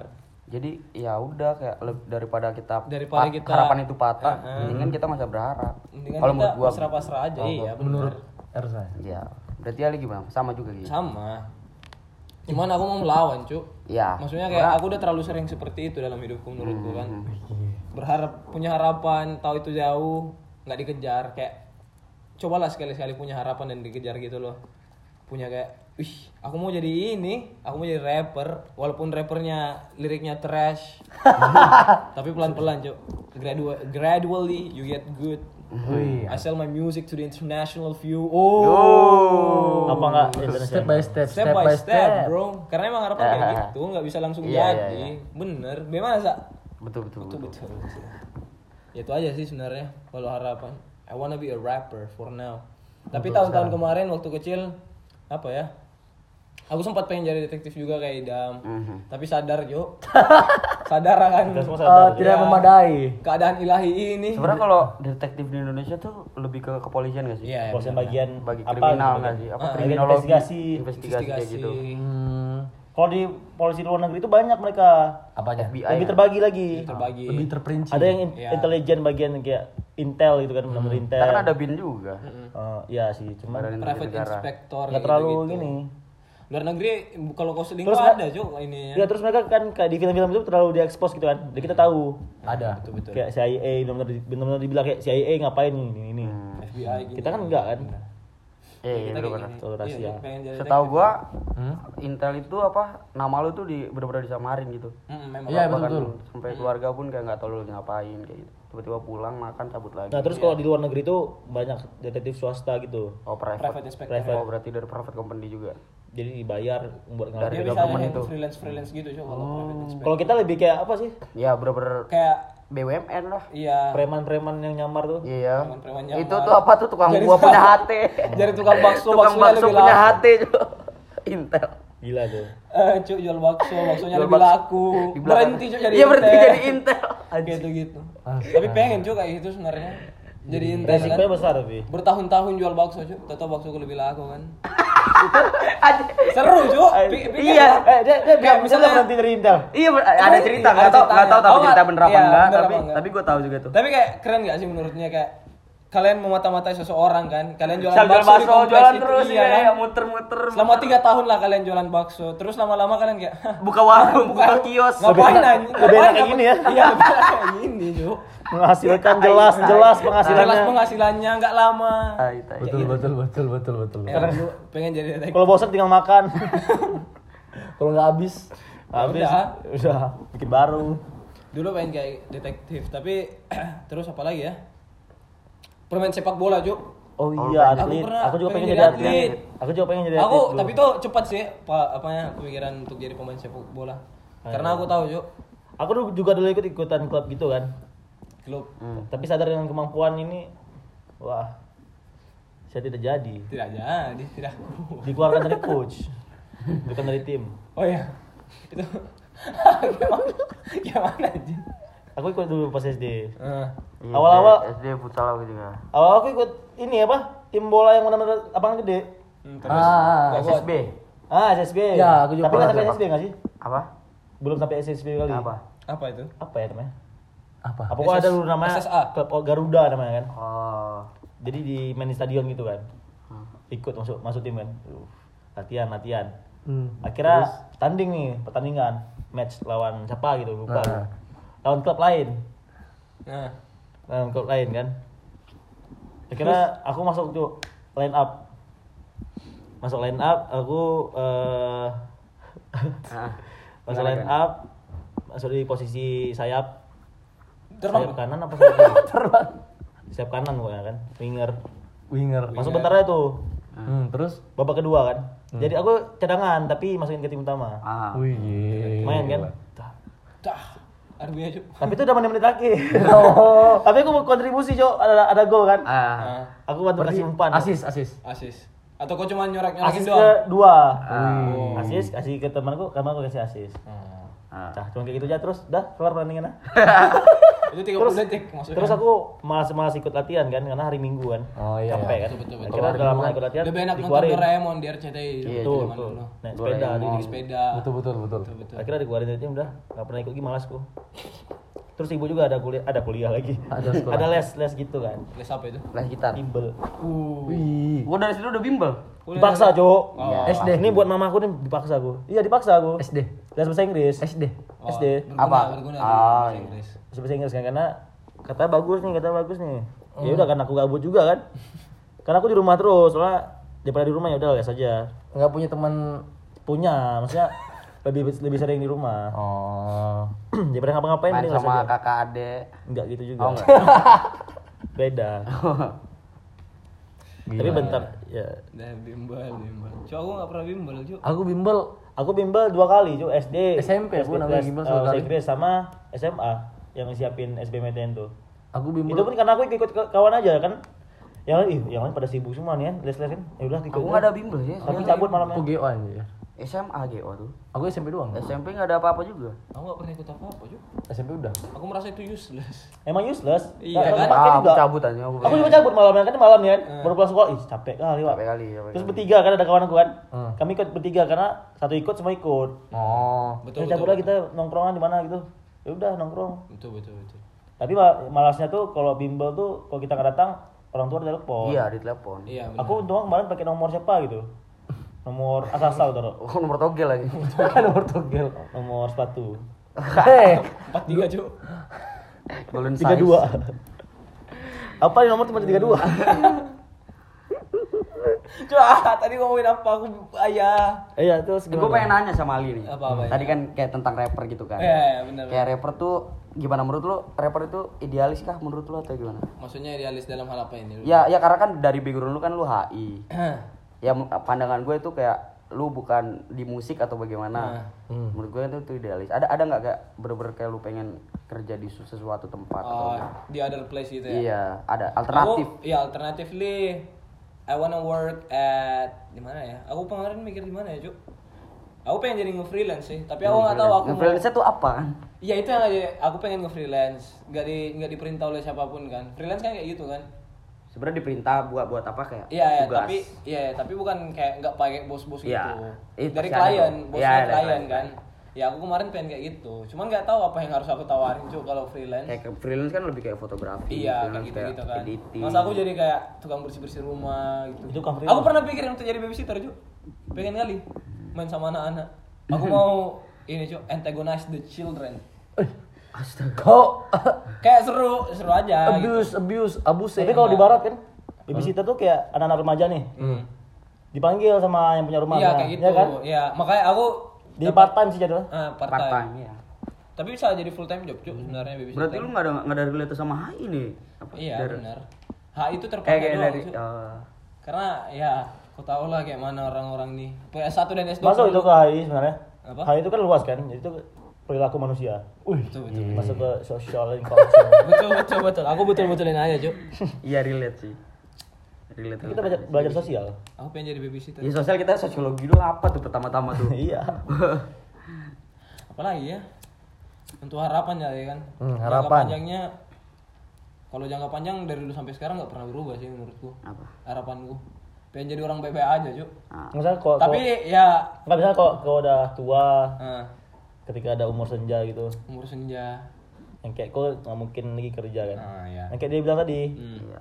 Jadi ya udah kayak daripada kita Daripada pat- kita- harapan itu patah, mendingan kita masih berharap. Kalau menurut gua pasrah-pasrah aja, iya benar. Menurut Ersa. ya berarti Ali gimana? Sama juga gitu. Sama. Cuman aku mau melawan, Cuk. Ya. Maksudnya kayak aku udah terlalu sering seperti itu dalam hidupku menurutku kan. Berharap punya harapan, tahu itu jauh, nggak dikejar kayak cobalah sekali-sekali punya harapan dan dikejar gitu loh. Punya kayak, wih, aku mau jadi ini, aku mau jadi rapper, walaupun rappernya liriknya trash. tapi pelan-pelan, Cuk. Gradua- gradually you get good. Wih. I sell my music to the international view. Oh. Apa enggak Step by step, step, by step, bro. Karena emang harapan kayak gitu, nggak bisa langsung Iya, iya, jadi. Bener. Bagaimana sa? Betul betul. Betul betul. betul. Ya itu aja sih sebenarnya kalau harapan. I wanna be a rapper for now. Tapi tahun-tahun kemarin waktu kecil apa ya? Aku sempat pengen jadi detektif juga kayak Idam. Mhm. Tapi sadar, Jo. sadar kan sadar. tidak Ya. memadai. keadaan ilahi ini. Sebenarnya kalau detektif di Indonesia tuh lebih ke kepolisian gak sih? Iya, Proses benar. bagian Bagi apa kriminal nggak bagian- sih? Apa Ah, kriminologi? investigasi. Investigasi kayak gitu. Hmm, Kalau di polisi luar negeri itu banyak mereka. apanya? FBI. Lebih terbagi lagi. terbagi. Lebih terperinci. Ada yang in- Iya. intelijen bagian kayak intel gitu kan, benar-benar intel. Kita kan ada bin juga. Eh, iya sih, cuma private inspector nggak kayak terlalu gitu-gitu. gini. Luar negeri kalau kau selingkuh Terus ada, Cuk, ini. Ya terus mereka kan kayak di film-film itu terlalu diekspos gitu kan. Jadi kita tahu. Ada. Betul betul. Kayak CIA benar-benar di- benar-benar dibilang kayak CIA ngapain nih ini ini. FBI gini. Kita kan enggak kan. Iya, iya, benar. gini. Tahu rahasia. Iya, Setahu gua Hmm? Intel itu apa nama lu tuh di bener-bener disamarin gitu. Mm, memang Iya, Bahkan betul, sampai keluarga pun kayak nggak tahu lu ngapain kayak gitu. Tiba-tiba pulang makan cabut lagi. Nah, terus kalau di luar negeri itu banyak detektif swasta gitu. Oh private. private inspector. Oh berarti dari private company juga. Jadi dibayar buat Dari ngelatih. bisa government itu. freelance freelance gitu, Cuk, kalau private inspector. Kalau kita lebih kayak apa sih? Ya bener-bener Kayak BUMN lah. iya, Preman-preman yang nyamar tuh. Iya. Preman-preman Itu nyamar. tuh apa tuh tukang Jadi- buah punya HT. jadi tukang bakso tukang bakso lebih punya. HT tuh. Intel. Gila tuh. Eh, cuk jual bakso, baksonya Jual lebih bakso. laku. Berhenti cuk jadi Iya, berhenti Intel. jadi Intel. Gitu gitu. Tapi pengen cuk kayak gitu sebenarnya. Jadi Intel Resikonya kan. besar tapi. Bertahun-tahun jual bakso cuk, tahu bakso gue lebih laku kan. Seru pikir Iya. Eh, dia dia bisa misalnya- berhenti dari Intel. Iya, ada cerita, nggak tahu ceritanya. nggak tahu tapi Tahu cerita nggak? bener apa Iya, enggak, tapi tapi gue tahu juga tuh. Tapi kayak keren gak sih menurutnya kayak kalian memata-matai seseorang kan? Kalian jualan Jual bakso, di bakso, kompleks jualan itu, terus iya ya, kan? muter-muter. Selama tiga tahun lah kalian jualan bakso, terus lama-lama kalian kayak "Hah, buka warung, buka kios. ngapain anjing? lebih enak Ngapain kayak gini ya? Iya, kayak gini, Cuk. Menghasilkan jelas jelas penghasilannya. Jelas penghasilannya nggak lama. Betul betul betul betul betul. Ya, dulu pengen jadi detektif. Kalau bosan tinggal makan. Kalau nggak habis, Habis udah. udah bikin baru. Dulu pengen kayak detektif, tapi terus apa lagi ya? Permain sepak bola, Cuk. Oh iya, Aku atlet. pernah Aku juga pengen pengen jadi atlet. atlet. Aku juga pengen jadi atlet. Aku tapi tuh cepat sih apa apanya pemikiran untuk jadi pemain sepak bola. Karena aku tahu, Cuk. aku dulu juga dulu ikut ikutan klub gitu kan. Klub Tapi sadar dengan kemampuan ini, wah, saya tidak jadi. tidak jadi, tidak. Dikeluarkan dari coach, bukan dari tim. Oh iya. Itu gimana? Gimana anjing? Aku ikut dulu pas SD. Eh, Iya, Awal-awal- SD futsal aku juga. Awal aku ikut ini apa? Tim bola yang benar-benar lapangan gede. hmm, terus ah, Nggak kuat. SSB. Ah, SSB. Ya, aku juga Tapi nggak sampai SSB nggak sih? Apa? Belum sampai SSB kali. Apa? Apa itu? Apa ya namanya? apa? Apa kok ada dulu namanya? SSA. Klub oh, Garuda namanya kan. Oh. Jadi di main di stadion gitu kan. Hmm. Ikut masuk masuk tim kan. Uh, latihan latihan. Hmm. Akhirnya tanding nih pertandingan match lawan siapa gitu lupa. Nah. Lawan klub lain. Nah, Lawan klub lain kan. Akhirnya aku masuk tuh line up. Masuk line up aku eh Ah. masuk line up masuk di posisi sayap terbang. sayap kanan apa sayap kiri? terbang sayap kanan pokoknya kan winger Winger. masuk bentar aja tuh Hmm, terus? babak kedua kan jadi aku cadangan tapi masukin ke tim utama Ah. Wih. main kan. Arbinya, Cuk. tapi itu udah menit-menit lagi Oh. tapi aku mau kontribusi cok ada ada gol kan Ah. Nah, aku bantu kasih umpan Asis, asis. asis. Atau kau cuma nyorak-nyorakin asis doang? ke dua Oh. asis kasih ke temanku karena aku kasih asis Hmm. Ah. Cah, cuma kayak gitu aja terus dah kelar pertandingan Itu 30 detik maksudnya. terus aku malas-malas ikut latihan kan karena hari minggu kan Oh, iya, capek iya. kan Betul, betul, betul. akhirnya udah lama ikut latihan Lebih enak nonton Doraemon di RCTI. Iya, betul betul naik sepeda di Naik sepeda. Betul betul betul. Akhirnya dikeluarin dari tim udah nggak pernah ikut lagi malasku terus ibu juga ada kuliah ada kuliah lagi Ada sekolah. ada les les gitu kan Les apa itu? Les gitar. bimbel Uh. Wih. Gua dari situ udah bimbel. dipaksa cok Oh. SD. ini buat mamaku nih dipaksa aku iya dipaksa aku SD. les bahasa Inggris SD. Oh, SD berguna, Apa? Berguna di Ah, bahasa iya. Inggris. Les bahasa Inggris kan karena kata bagus nih kata bagus nih. Ya udah kan aku gabut juga kan. Karena aku di rumah terus soalnya daripada di rumah ya udah les aja. Enggak punya teman punya maksudnya lebih lebih sering di rumah. Oh. daripada ngapa-ngapain Main sama aja. kakak adek. enggak gitu juga. Oh, enggak. beda. Tapi bentar ya. Dan bimbel, bimbel. Cuk, aku nggak pernah bimbel, Cuk. Aku bimbel. Aku bimbel dua kali cuy SD SMP aku SD, namanya les, bimbel. Inggris sama SMA yang siapin SBMPTN tuh Aku bimbel. itu pun karena aku ikut kawan aja kan yang lain ih yang lain pada sibuk semua nih kan les les kan ya udah ikut Aku nggak ada bimbel ya. tapi cabut malamnya Aku GO aja. SMA GO tuh. Aku SMP doang. SMP nggak ada apa-apa juga. Aku nggak pernah ikut apa-apa, Cuk. SMP udah. Aku merasa itu useless. emang useless Iya kan? aku juga cabut aja. Aku, aku juga cabut malamnya kan malam nih kan baru pulang sekolah ih capek kali pak Capek kali, terus bertiga kan ada kawan aku kan Hmm. kami ikut bertiga karena satu ikut semua ikut Oh. Betul. cabut lah kita nongkrongan di mana gitu ya udah nongkrong Betul, betul, betul. tapi ma- malasnya tuh kalau bimbel tuh kalau kita nggak datang orang tua ada telepon Iya, di telepon. Iya, benar. aku untung kemarin pakai nomor siapa gitu nomor asal-asal taruh Oh, nomor togel lagi. Kan nomor togel. nomor sepatu Hei. empat tiga, Cuk. Golden tiga dua apa nih nomor cuma tiga dua Ah, tadi ngomongin apa? Aku ayah. iya terus gue pengen nanya sama Ali nih. Apa, apa ya? Tadi kan kayak tentang rapper gitu kan. Iya, iya, benar. Kayak rapper tuh gimana menurut lu? Rapper itu idealis kah menurut lu atau gimana? Maksudnya idealis dalam hal apa ini? Ya, ya karena kan dari background lu kan lu HI. ya pandangan gue itu kayak lu bukan di musik atau bagaimana. Nah. Menurut gue itu, itu idealis. Ada ada nggak kayak bener-bener kayak lu pengen kerja di su- sesuatu tempat atau Oh, di other place gitu ya? Iya, ada alternatif. Aku, ya alternatively I wanna work at di mana ya? Aku kemarin mikir di mana ya, Cuk? Aku pengen jadi nge-freelance sih, tapi aku nggak tahu aku mau- Freelance tuh apa kan? Iya itu yang aja, aku pengen nge-freelance, nggak di nggak diperintah oleh siapa pun kan. Freelance kan kayak gitu kan. Sebenarnya diperintah buat buat apa kayak Iya, ya, tapi iya, tapi bukan kayak nggak pakai bos-bos gitu. Itu Dari klien, bosnya klien klien. kan. Ya aku kemarin pengen kayak gitu. Cuman nggak tahu apa yang harus aku tawarin cuy kalau freelance. kayak freelance kan lebih kayak fotografi. Iya, kayak freelance gitu-gitu kan. editing. Masa aku jadi kayak tukang bersih-bersih rumah gitu. Itu kan. Aku pernah pikir untuk jadi babysitter, Cuk. Pengen kali main sama anak-anak. Aku mau ini, Cuk, antagonize the children. Astaga. Kok Kayak seru, seru aja gitu. abuse, abuse, abuse. Tapi kalau di barat kan, babysitter tuh kayak anak-anak remaja nih. Hmm. Dipanggil sama yang punya rumah. Iya, kayak gitu. ya kan? Iya, makanya aku Di part time sih jadinya. ah, part Part time. time ya. Tapi bisa jadi full time job, Cuk, sebenarnya babysitter. Berarti lu nggak ada nggak ada relate sama HI nih? Apa? Iya, Dari- benar. Hak itu Eh terpakai doang, dari eh, Karena ya, kau tahu lah kayak mana orang-orang nih. PS1 dan S2. Masuk itu ke HI sebenarnya. Apa? HI itu kan luas kan, jadi itu perilaku manusia. Betul, betul. Masuk ke social and culture. betul betul betul aku betul betulin aja cuk iya relate sih. Relate. kita belajar, belajar sosial. aku pengen jadi babysitter Ya sosial kita sosiologi dulu apa tuh pertama-tama tuh? iya. apalagi ya untuk harapan ya ya kan Hmm, jangka harapan. panjangnya kalau jangka panjang dari dulu sampai sekarang nggak pernah berubah sih menurutku Apa? harapanku pengen jadi orang baik-baik aja cuk Ah, Misalnya kok tapi kok- ya nggak bisa kok kau udah tua, eh, ketika ada umur senja gitu, umur senja yang kayak kau nggak mungkin lagi kerja kan. ah ya Yang kayak dia bilang tadi. hmm. Iya.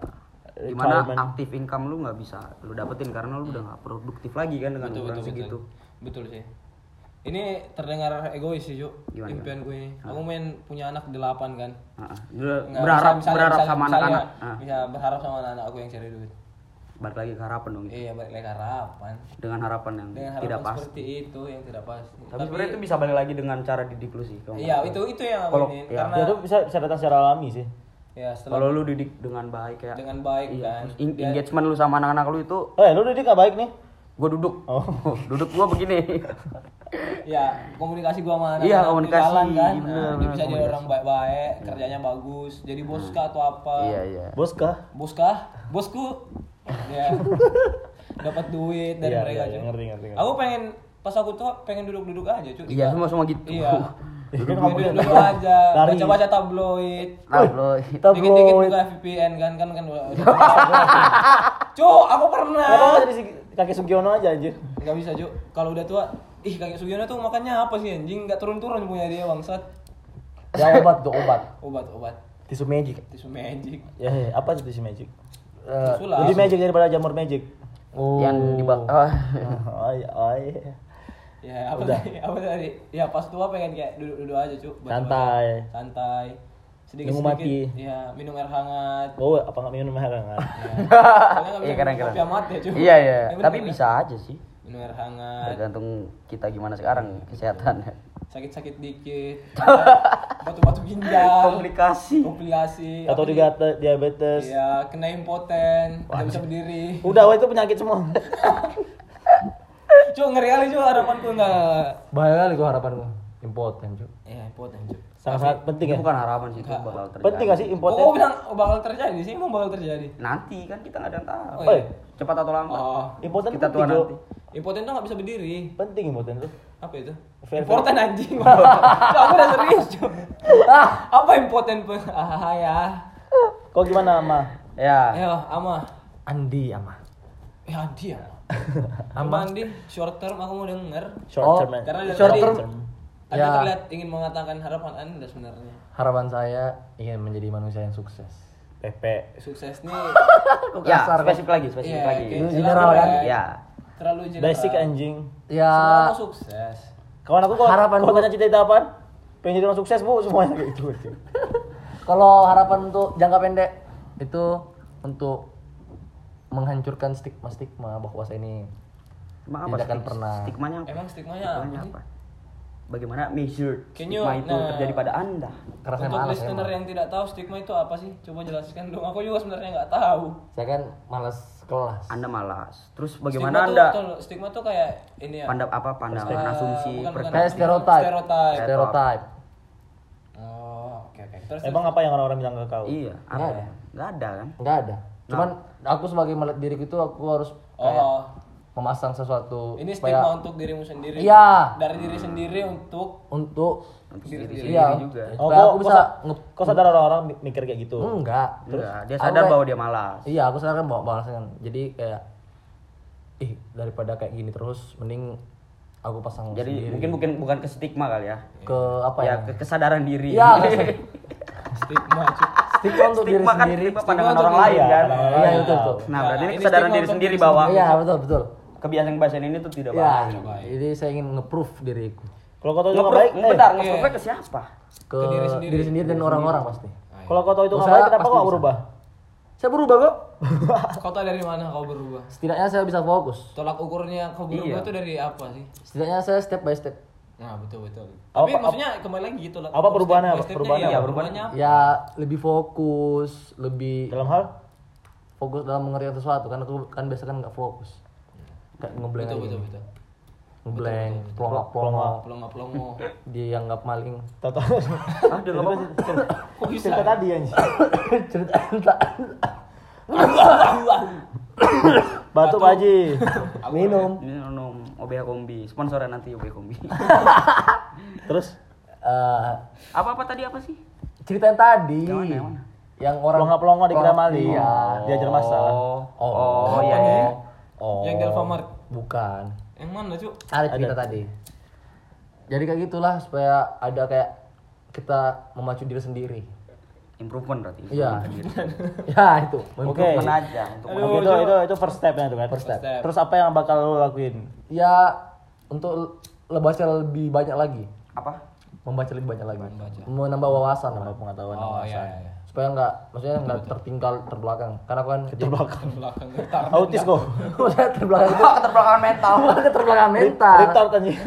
Di mana Retirement. aktif income lu nggak bisa lu dapetin karena lu udah nggak produktif lagi kan dengan betul ukuran betul segitu. betul betul sih ini terdengar egois sih cuk Gimana, impian gue ini aku main punya anak delapan kan Ah, ah. Nggak, berharap misalnya- berharap misalnya- sama anak-anak. Ah, Bisa berharap sama anak-anak aku yang cari duit. balik lagi ke harapan dong gitu. Iya, balik lagi ke harapan. Dengan harapan yang Dengan tidak harapan pasti. seperti itu yang tidak pasti. Tapi, sebenarnya itu bisa balik lagi dengan cara didik lu sih. kalau Iya, itu itu yang aku Kalau- ingin iya. karena Ya itu bisa bisa datang secara alami sih. Ya setelah Kalau lu didik dengan baik kayak dengan baik iya, kan. in- engagement lu sama anak-anak lu itu Eh, lu didik gak baik nih? gua duduk. Oh. duduk gua begini. ya komunikasi gua sama anak Iya, komunikasi, jalan kan. bener, Nah, dia bisa jadi komunikasi. orang baik-baik, kerjanya bagus, jadi bos kah atau apa. iya, iya. Bos kah? Bos kah? Bosku. ya. Dapat duit dari Iya, mereka iya, cuy. ngerti, ngerti, ngerti. Aku pengen pas aku tua pengen duduk-duduk aja cuy. Iya, semua semua gitu. Iya. Itu Duduk nggak boleh. duduk aja, Lari. baca-baca tabloid. Tabloid. Dikit-dikit buka VPN kan kan kan. Cuk, aku pernah. Kenapa jadi si- kakek Sugiono aja anjir? Gak bisa, Cuk. Kalau udah tua, ih kakek Sugiono tuh makannya apa sih anjing? Gak turun-turun punya dia bangsat. Ya obat tuh obat. Obat-obat Tisu magic. tisu magic. Ya, ya, apa itu tisu magic? Eh, Sulah. Lebih magic daripada jamur magic. oh. Yang di bak- oh. Oh, iya, oh, iya. Ya, apa tadi? Apa tadi? Ya pas tua pengen kayak duduk-duduk aja, Cuk. Santai. Santai. Sedikit Nunggu mati. Ya, minum air hangat. Oh, apa nggak minum air hangat? Ya. Iya, keren, minum keren. amat ya, Cuk. Iya, iya. Ya, Tapi bisa aja sih. minum air hangat. Tergantung kita gimana sekarang kesehatannya. sakit-sakit dikit batu-batu ginjal Komplikasi. komplikasi Atau juga te- diabetes. ya kena impoten tidak bisa berdiri Udah, wah, itu penyakit semua. cuk ngeri kali cuk harapanku enggak Bahaya kali gua harapan gua. Impoten, Cuk. ya impoten cuk Sangat-sangat penting Itu ya. bukan harapan sih, itu bakal terjadi. Penting gak sih impoten? kau bilang oh, bakal terjadi sih emang bakal terjadi Nanti kan kita nggak ada yang tahu. Oh, Oh, iya. Cepat atau lambat. oh Impoten Kita penting, tua Jo. nanti. impoten tuh nggak bisa berdiri Penting impoten tuh. apa itu Fair- impoten anjing Cuk, aku udah serius cuk apa impoten ah ya Kok gimana, Ma? Ya. ayo ama Andi ama. ya dia Ama Andi short term aku mau denger Short Oh, term. man. karena Short term. Anda Ya. terlihat ingin mengatakan harapan Anda sebenarnya. Harapan saya ingin menjadi manusia yang sukses. PP. Sukses nih. Ya, kasar, spesifik lagi, spesifik Iya, lagi. Ini general, kan? Ya. Terlalu general. Basic anjing. Ya Semua mau sukses. Kawan aku kok Harapan kalau gua- tanya cita-cita apaan? Pengen jadi orang sukses, Bu, semuanya kayak gitu. kalau harapan untuk jangka pendek itu untuk menghancurkan stigma-stigma bahwa saya ini Emang Tidak akan pernah. Stigmanya apa? Emang stigmanya Stigmanya apa? apa? Bagaimana measure you- stigma itu nah. terjadi pada Anda? karena saya Untuk malas listener emang. yang tidak tahu stigma itu apa sih? Coba jelaskan dong. Aku juga sebenarnya nggak tahu. Saya kan malas kelas. Anda malas. Terus Stigma bagaimana tuh- Anda tuh, stigma tuh kayak ini ya. pandang apa pandangan Ah, asumsi bukan. Kayak stereotype. Stereotype. Stereotype. Oh, oke oke. Terus Emang apa yang orang-orang bilang ke kau? Iya, Nggak apa? ada. Enggak ada kan? Enggak ada. Cuman aku sebagai melihat diriku itu aku harus kayak oh, memasang sesuatu Ini supaya stigma untuk dirimu sendiri. Iya. Dari diri sendiri untuk untuk diri sendiri. iya juga. Oh, supaya kok, aku bisa kok, sadar orang-orang mi- mikir kayak gitu? enggak Enggak, dia sadar kayak- bahwa dia malas. iya aku sadar kan bawa balasan jadi kayak ih daripada kayak gini terus mending aku pasang Jadi sendiri. mungkin bukan bukan ke stigma kali ya. ke apa Ya, ya, ke kesadaran diri. Iya, ke- stigma. Stigma untuk diri kan sendiri stigma pandangan Stigma orang lain kan. iya betul betul Nah, berarti ini ini kesadaran diri sendiri diri bahwa iya betul betul kebiasaan kebiasaan ini tuh tidak Iya, baik. jadi saya ingin nge-proof diriku Kalau kau tahu itu baik, eh, bentar, iya. ngeproof ke siapa? ke, diri diri sendiri. sendiri, dan orang-orang pasti kalau kau tahu itu nggak baik, kenapa kau berubah? saya berubah kok Kau tahu dari mana kau berubah? setidaknya saya bisa fokus Tolak ukurnya kau berubah Iya. itu dari apa sih? setidaknya saya step by step Nah, betul betul. Apa- Tapi maksudnya kembali lagi gitu lah. apa perubahannya, Step apa? Perubahannya apa? perubahannya apa? ya lebih fokus lebih Dalam hal? fokus dalam mengerjakan sesuatu kan aku kan biasa kan nggak fokus kayak ngeblank Betul betul betul. ngeblank plongo plongo Pelongo pelongo. dianggap maling. Ah, dia nggak apa-apa. Kok bisa? Cerita tadi anjing. cerita entah Batu Pak Haji. minum minum OBH Kombi, sponsoran nanti OBH Kombi. Terus Eh, Apa-apa tadi apa sih? cerita yang tadi Yang mana, yang mana? yang orang pelongo-pelongo dikira maling. iya Diajar masalah. Oh, Oh. oh, iya, iya. oh Yang di Alfamart. bukan Yang mana, Cuk? ada cerita tadi jadi kayak gitulah supaya ada kayak kita memacu diri sendiri Improvement berarti. iya diri. ya itu Oke. Improvement aja untuk Oke, itu, itu itu first stepnya itu kan. First step. step. Terus apa yang bakal lo lakuin? ya untuk le- baca lebih banyak lagi apa? membaca lebih banyak lagi Membaca. menambah wawasan lah. pengetahuan? Oh iya iya. supaya nggak maksudnya nggak tertinggal terbelakang karena aku kan Terbelakang. Belakang getar. Autis kok. maksudnya terbelakang itu Keterbelakangan mental. keterbelakangan mental Retard anjing.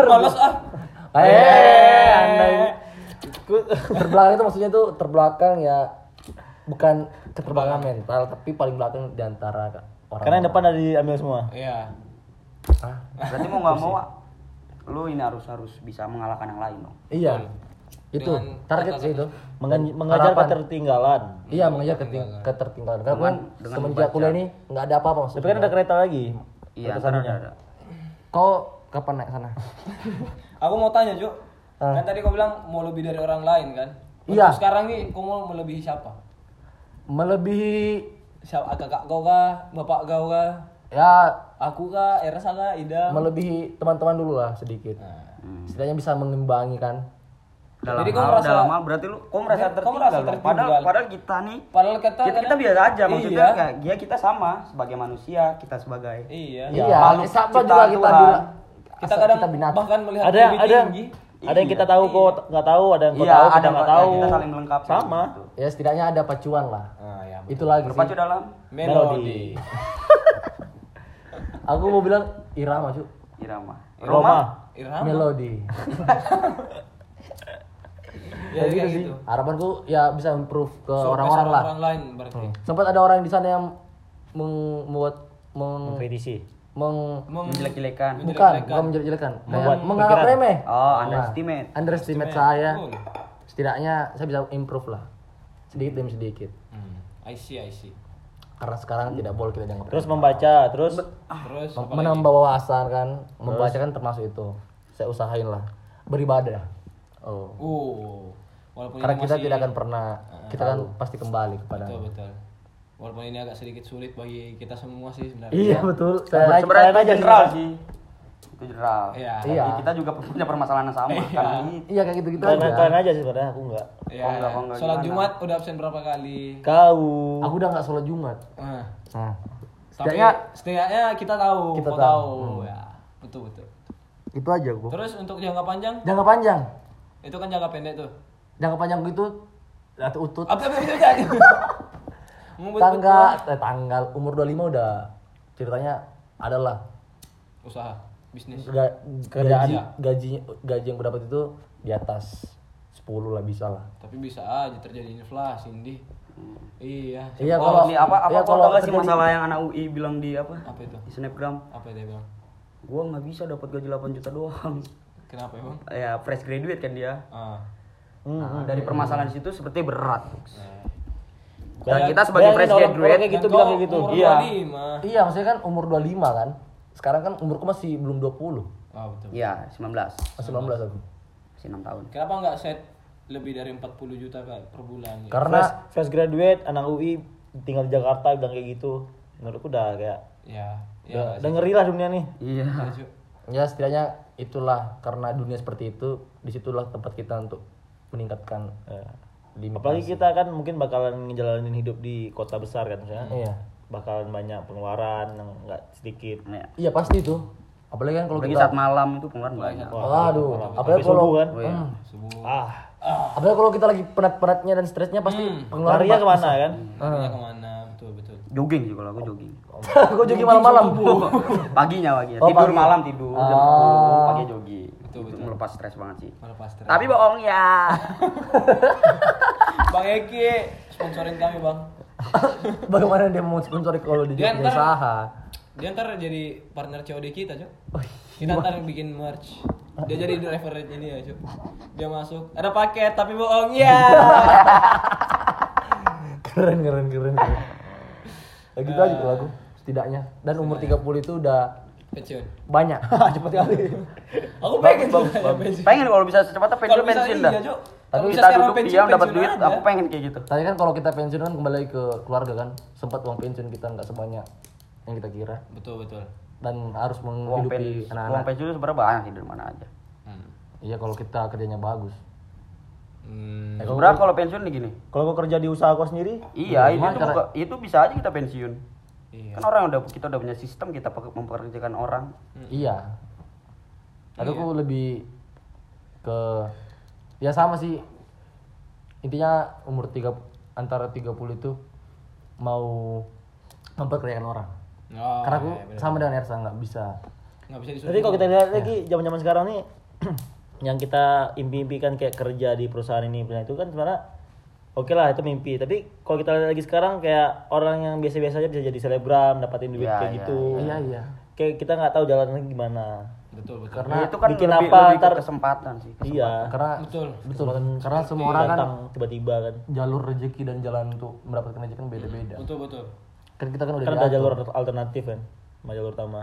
Males ah. eh anda ini terbelakang itu maksudnya tuh terbelakang ya bukan keterbelakangan mental tapi paling belakang di antara orang Karena yang depan udah diambil semua. Iya. Ah, Berarti mau nggak mau lu ini harus harus bisa mengalahkan yang lain dong. iya itu Dengan target sih itu Mengen- mengajar Harapan. ketertinggalan. iya mengejar keting- ketertinggalan karena kan dengan semenjak membaca. kuliah ini nggak ada apa-apa Tapi maksudnya kan ada kereta lagi. Iya, ntar ada, ada. kau kapan naik sana Aku mau tanya, Cuk. Ah. Kan tadi kau bilang mau lebih dari orang lain kan? Iya. Untuk sekarang nih kau mau melebihi siapa? melebihi Siapa kakak kau kah? Bapak kau kah? ya Aku kah? Ersa kah? Ida? melebihi teman-teman dulu lah sedikit Nah. setidaknya bisa mengimbangi kan Dalam Jadi kau hal, merasa- dalam hal berarti lu kok merasa Kau tertinggal, merasa dong? tertinggal. Padahal padahal kita nih Padahal kata kita, kita biasa aja maksudnya Iya. kayak ya kita sama sebagai manusia, kita sebagai Iya. Ya, iya makhluk sama juga kita Tuhan. bilang Kita kadang kita binatang bahkan melihat Ada lebih ada tinggi. Ada yang kita tahu kok nggak tahu, ada yang kau Iya, tahu ada kita nggak yang tahu. kita saling melengkapi. Sama. gitu. ya setidaknya ada pacuan lah Ah, ya. itu lagi Berpacu dalam Melodi. aku mau bilang irama cu irama. Roma. Irama. melodi Ya, kayak gitu sih gitu. harapanku ya bisa improve ke orang-orang lah Orang lain berarti. sempat ada orang di sana yang meng- membuat meng, Kritisi. Meng Menjelek-jelekan. bukan bukan menjelek-jelekan. Membuat Meng- menganggap remeh. Oh, underestimate. Nah, underestimate saya. Oh. setidaknya saya bisa improve lah. Sedikit demi sedikit. Hmm. I see, I see. karena sekarang tidak boleh kita dianggap Terus membaca, terus? Terus Mem- apa menambah wawasan kan. Membaca kan termasuk itu. Saya usahain lah. Beribadah. Oh. Uh. Walaupun karena kita masih- tidak akan pernah kita kan pasti kembali kepada betul betul. Walaupun ini agak sedikit sulit bagi kita semua sih sebenarnya. iya betul saya Sebenarnya itu aja general sih. Itu general. Iya. Iya. kita juga punya permasalahan yang sama kan. iya kayak gitu gitu kalian, aja kalian aja sih sebenarnya aku enggak. Ya, Oh, enggak, oh, enggak, sholat? Jumat udah absen berapa kali? Kau. aku udah nggak sholat jumat Nah, nah tapi setidaknya setidaknya kita tahu, Kita kau tahu. tahu. Ya, betul betul. itu aja gua Terus untuk jangka panjang, jangka panjang itu kan jangka pendek tuh. jangka panjang gitu atau utut Apa apa itu jadi? Tangga eh, tanggal umur 25 udah ceritanya adalah usaha bisnis. ga, Kerjaan. gaji gaji gaji yang berdapat itu di atas 10 lah bisa lah Tapi bisa aja terjadi inflasi, Indi. Iya. iya Oh, kalau ini apa apa iya, kalau sih masalah yang anak UI bilang di apa? Apa itu? Di snapgram. Apa dia bilang? Gua nggak bisa dapat gaji 8 juta doang. Kenapa emang? Ya fresh graduate kan dia. Ah. Nah, dari permasalahan situ seperti berat. Nah. Dan kita sebagai fresh graduate kayak gitu bilang kayak gitu. Iya. 25. iya maksudnya kan umur 25 kan sekarang kan umurku masih belum 20 Ah, betul. Iya, 19. masih 19 aku Masih 6 tahun. Kenapa nggak set lebih dari 40 juta per bulan? gitu? karena fresh, fresh graduate anak UI tinggal di Jakarta bilang kayak gitu menurutku udah kayak Ya, ya. udah, ngeri lah dunia nih Iya. Ya, Cuk. ya setidaknya itulah karena dunia seperti itu di situlah tempat kita untuk meningkatkan Ya. Lima apalagi kita kan mungkin bakalan ngejalanin hidup di kota besar kan misalnya iya bakalan banyak pengeluaran yang nggak sedikit Iya. iya pasti itu apalagi kan kalau Apalagi kita saat malam itu pengeluaran banyak. Waduh, Sampai apalagi subuh kalau kan Oh, iya. Subuh. ah apalagi kalau kita lagi penat-penatnya dan stresnya pasti pengeluaran larinya ke mana kan Larinya ke mana? Betul, betul. Jogging sih kalau aku jogging. gue jogging malam-malam Paginya paginya. Oh, tidur pagi. malam tidur jam Ah. 10 pagi jogging. Itu melepas stres banget sih. Melepas stres. Tapi bohong ya. Bang Eki, sponsorin kami, Bang. bagaimana dia mau sponsori kalau di Dia dunia usaha Dia ntar jadi partner COD kita, Cuk. Kita ntar bikin merch. Dia jadi driver ini ya, Cuk. Dia masuk, ada paket tapi bohong. Ya. keren keren keren keren ya gitu aja tuh lagu setidaknya dan umur 30 itu udah Pensiun. banyak cepet kali Aku pengen sebenarnya pensiun. pengen kalau bisa secepatnya pensiun Kalau pensiun iya, dah. Cuk. Tapi kita duduk pensiun, diam dapat duit, aja. aku pengen kayak gitu. tapi kan kalau kita pensiun kan kembali ke keluarga kan sempat uang pensiun kita nggak sebanyak yang kita kira Betul, betul. dan harus menghidupi pensiun, uang anak-anak pensiun itu sebenarnya banyak sih dari mana aja. Hmm. iya kalau kita kerjanya bagus Hmm. Ya, kalau- Sebenarnya kalau pensiun nih gini. kalau kau kerja di usaha kau sendiri Iya, itu tuh cara- buka- itu bisa aja kita pensiun. Iya. Kan orang udah kita udah punya sistem kita pe- mempekerjakan orang. iya tapi aku lebih ke ya sama sih intinya umur tiga antara 30 itu mau mempekerjakan orang Oh, karena aku iya, bener. sama dengan Ersa nggak bisa nggak bisa disuruh. Jadi kalau kita lihat lagi zaman-zaman sekarang nih yang kita impi-impikan kayak kerja di perusahaan ini perusahaan itu kan sebenarnya oke lah itu mimpi. Tapi kalau kita lihat lagi sekarang kayak orang yang biasa-biasa aja bisa jadi selebgram dapatin duit Iya, kayak iya, gitu. iya iya. Kayak kita nggak tahu jalannya gimana. Betul, betul. karena Ya, itu kan bikin lebih, apa, lebih ntar- kesempatan sih. iya. Karena Betul. betul. Karena semua orang kan datang tiba-tiba kan. jalur rezeki dan jalan untuk mendapatkan rezeki kan beda-beda. Betul, betul. kan kita kan udah kan ada jalur alternatif kan sama jalur utama.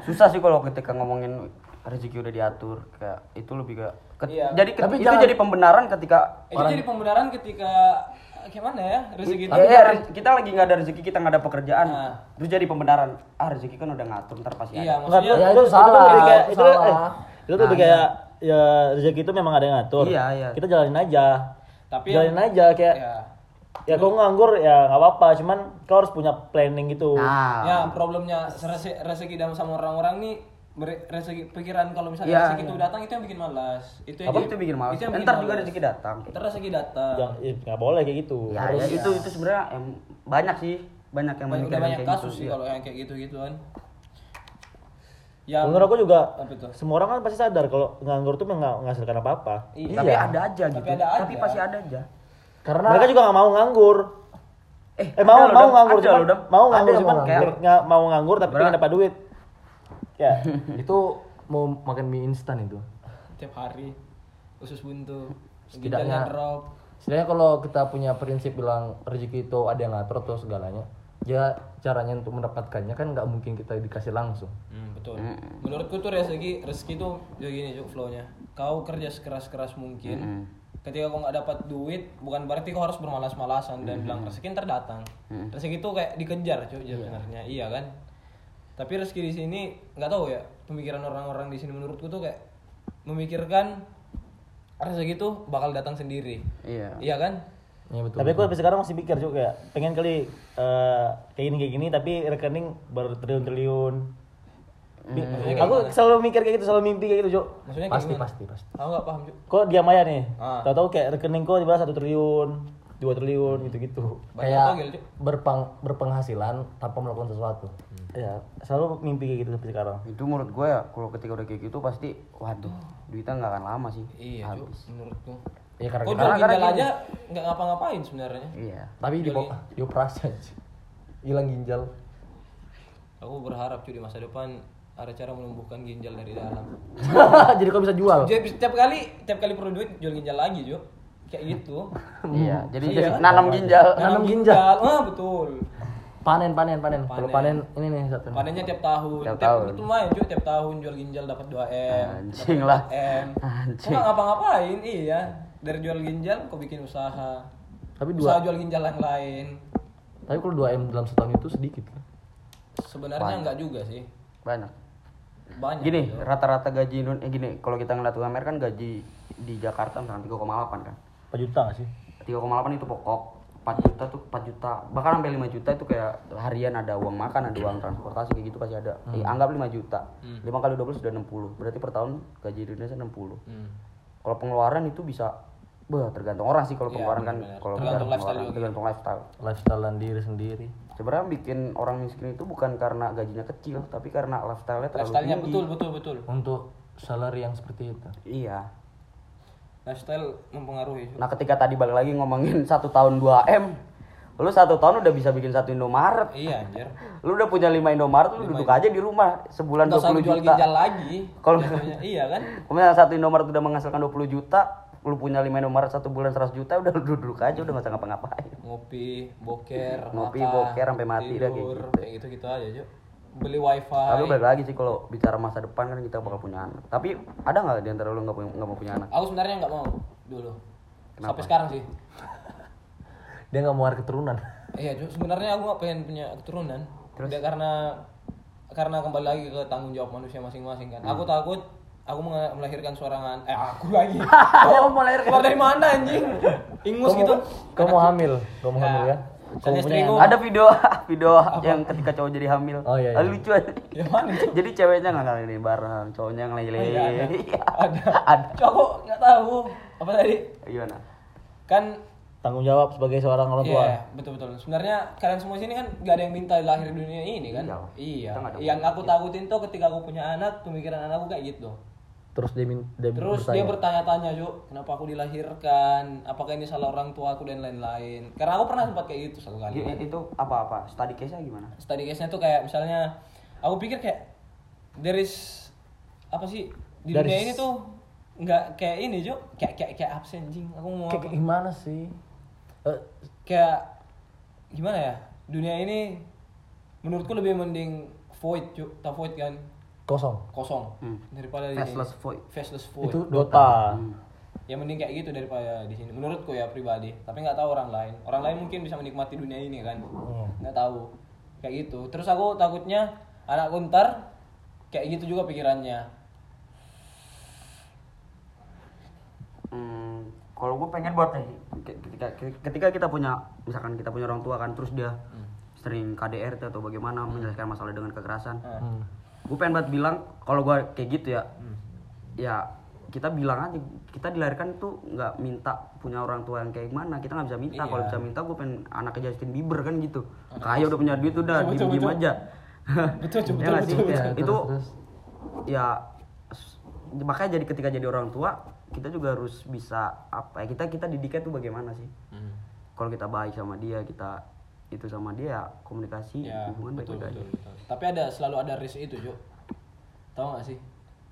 Susah sih kalau ketika ngomongin rezeki udah diatur kayak itu lebih ke, ke- Iya. jadi ke- Tapi itu jangan- jadi pembenaran ketika Itu jadi pembenaran ketika gimana ya rezeki itu. Iya, iya, re- kita lagi nggak ada rezeki kita nggak ada pekerjaan Nah. itu jadi pembenaran ah rezeki kan udah ngatur ntar pasti Iya, ada maksudnya Ya, itu salah, tuh lebih kayak, itu itu, eh, salah. itu tuh lebih kayak ya rezeki itu memang ada yang ngatur Iya, iya. kita jalanin aja tapi jalanin yang- aja kayak ya. ya kau nganggur ya nggak apa-apa cuman kau harus punya planning gitu nah Ya, problemnya rezeki, dalam sama orang-orang nih rezeki pikiran kalau misalnya Iya, rezeki itu datang itu yang bikin malas. Itu yang apa itu bikin malas Itu yang bikin ntar juga malas. rezeki datang Ntar rezeki datang. yang ya, nggak boleh kayak gitu ya, ya, itu itu sebenarnya em, banyak sih banyak yang Ba- udah memikirkan banyak kayak kasus gitu, sih iya. kalau yang kayak gitu-gituan. Yang menurut aku juga semua orang kan pasti sadar kalau nganggur tuh nggak menghasilkan apa-apa Iya. tapi ada aja Tapi gitu ada tapi aja. pasti ada aja karena mereka juga nggak mau nganggur eh, eh mau mau nganggur cuman mau nganggur yang cuman mau kayak nganggur. nggak mau nganggur tapi pengen dapat duit ya itu mau makan mie instan itu tiap hari usus buntu, Setidaknya- drop. Sebenarnya kalau kita punya prinsip bilang rezeki itu ada yang ngatur atau segalanya, ya caranya untuk mendapatkannya kan nggak mungkin kita dikasih langsung. Hmm, betul. Menurutku tuh rezeki rezeki tuh ya gini Cuk, flow-nya. Kau kerja sekeras-keras mungkin. Ketika kau nggak dapat duit, bukan berarti kau harus bermalas-malasan dan bilang rezeki ntar datang. Rezeki tuh kayak dikejar cuy sebenarnya. Iya kan? Tapi rezeki di sini nggak tahu ya pemikiran orang-orang di sini menurutku tuh kayak memikirkan rezeki tuh bakal datang sendiri. iya Iya kan? Ya betul. tapi aku sampai sekarang masih pikir juga kayak pengen kali eh, kayak gini kayak gini tapi rekening bertriliun-triliun Mi- aku selalu mikir kayak gitu selalu mimpi kayak gitu Cuk. Maksudnya pasti gimana? pasti pasti. Tahu nggak paham Cuk? kok diam aja nih Ah. tahu-tahu kayak rekening kok tiba satu triliun dua triliun gitu-gitu Banyak Kayak berpeng berpenghasilan tanpa melakukan sesuatu. ya selalu mimpi kayak gitu sampai sekarang itu menurut gue ya kalau ketika udah kayak gitu pasti waduh duitnya nggak akan lama sih Iya habis menurutku. Ya karena Kok kita, jual karena ginjal aja nggak ngapa-ngapain sebenarnya. iya tapi di dioperasi aja. Hilang ginjal. Aku berharap cuy di masa depan ada cara menumbuhkan ginjal dari dalam. Jadi kau bisa jual. Jadi setiap kali tiap kali perlu duit jual ginjal lagi cuy. Kayak gitu. iya jadi Iya. jadi nanam ginjal Nanam ginjal. Ah betul. Panen, panen, panen. Kalau panen ini nih satu. Panennya tiap tahun. Tiap Tiap, tahun. Itu lumayan cuy, tiap tahun jual ginjal dapat 2 M. Anjing lah. 4 M. Anjing. Kok nggak ngapa-ngapain? Iya. Dari jual ginjal kok bikin usaha. Tapi Usaha dua, jual ginjal yang lain. tapi kalau 2 M dalam setahun itu sedikit kan? Sebenarnya enggak juga sih. banyak Banyak. gini rata-rata gaji Indon- eh gini kalau kita ngeliat UMR kan gaji di Jakarta misalkan 3,8 kan 4 juta gak sih? 3,8 itu pokok. 4 juta tuh 4 juta. Bahkan sampai 5 juta itu kayak harian ada uang makan ada uang transportasi kayak gitu pasti ada. Eh, anggap 5 juta. 5 kali 12 sudah 60 berarti per tahun gaji di Indonesia 60 Hmm. kalau pengeluaran itu bisa Bah, tergantung orang sih. Kalau Iya, pengeluaran kan benar-benar. kalau Tergantung lifestyle tergantung lifestyle. Lifestyle dan diri sendiri. sebenarnya bikin orang miskin itu bukan karena gajinya kecil tapi karena lifestyle-nya terlalu Lifestyle-nya tinggi. betul betul betul. Untuk salary yang seperti itu. iya Lifestyle mempengaruhi. cuy. Nah ketika tadi balik lagi ngomongin satu tahun 2 m, lu satu tahun udah bisa bikin satu Indomaret. Iya anjir. Lu udah punya 5 Indomaret, lu duduk aja di rumah sebulan 20 jual juta. ginjal lagi. Kalau- iya kan? Kalau misalnya satu Indomaret udah menghasilkan 20 juta, lu punya 5 Indomaret satu bulan 100 juta, udah lu duduk aja udah gak usah ngapa-ngapain. Ngopi, boker, Ngopi, makan, boker, sampai mati dah kayak tidur, gitu. kayak gitu-gitu aja, Cuk. Beli wifi. Tapi balik lagi sih kalau bicara masa depan kan kita bakal punya anak. Tapi ada nggak di antara lu nggak punya- nggak mau punya anak? Aku sebenarnya nggak mau dulu. Kenapa? Sampai sekarang sih. Dia nggak mau ada keturunan. Iya, sebenarnya aku nggak pengen punya keturunan. Tidak karena karena kembali lagi ke tanggung jawab manusia masing-masing kan. Hmm. Aku takut aku melahirkan seorang an- eh aku lagi. Kamu mau melahirkan? Keluar dari mana anjing? Ingus gitu. Kamu mau hamil, kamu mau Ya. hamil ya? Istriku. Ada video video yang ketika cowok jadi hamil. Oh, iya, iya. Lucu aja. Ya mana? Jadi ceweknya nggak kali ini bareng, cowoknya yang lele. Oh, iya, ada. Ada. Ada. Aku nggak tahu. Apa tadi? Gimana? Kan Tanggung jawab sebagai seorang orang tua. Iya, betul betul. Sebenarnya kalian semua sini kan gak ada yang minta lahir di dunia ini kan? Iya. Iya. Nggak Yang aku takutin tuh ketika aku punya anak, pemikiran anakku kayak gitu. Terus dia, min- dia Terus bertanya. dia bertanya-tanya, Yuk, kenapa aku dilahirkan? Apakah ini salah orang tua aku dan lain-lain? Karena aku pernah sempat kayak gitu satu kali. I- itu apa-apa? Study case-nya gimana? Study case-nya tuh kayak misalnya, aku pikir kayak there is apa sih di dunia ini tuh nggak kayak ini, Yuk. Kayak kayak kayak absen jing. Aku mau Kayak apa? gimana sih? Eh, kayak gimana ya dunia ini menurutku lebih mending void cuk tak void kan kosong. kosong Hmm. daripada di Faceless sini. void. faceless void Itu Dota. ya mending kayak gitu daripada di sini menurutku ya pribadi tapi nggak tahu orang lain orang lain mungkin bisa menikmati dunia ini kan Hmm. nggak tahu kayak gitu terus aku takutnya anakku ntar kayak gitu juga pikirannya Hmm, kalau gue pengen buat nih ketika ketika kita punya misalkan kita punya orang tua kan terus dia sering KDRT atau bagaimana menyelesaikan masalah dengan kekerasan. Hmm. Gue pengen banget bilang kalau gue kayak gitu ya, ya kita bilang aja kita dilahirkan tuh nggak minta punya orang tua yang kayak mana kita nggak bisa minta. Kalau bisa minta gue pengen anaknya Justin Bieber kan gitu. Kayak udah punya duit udah diem diem aja. Betul, betul, Ya sih? betul, betul. itu ya makanya jadi ketika jadi orang tua kita juga harus bisa apa ya kita kita didiknya tuh bagaimana sih? Kalau kita baik sama dia kita itu sama dia ya komunikasi ya hubungan betul, baik-baik betul, aja. betul. tapi ada selalu ada risk itu Cuk. Tahu gak sih?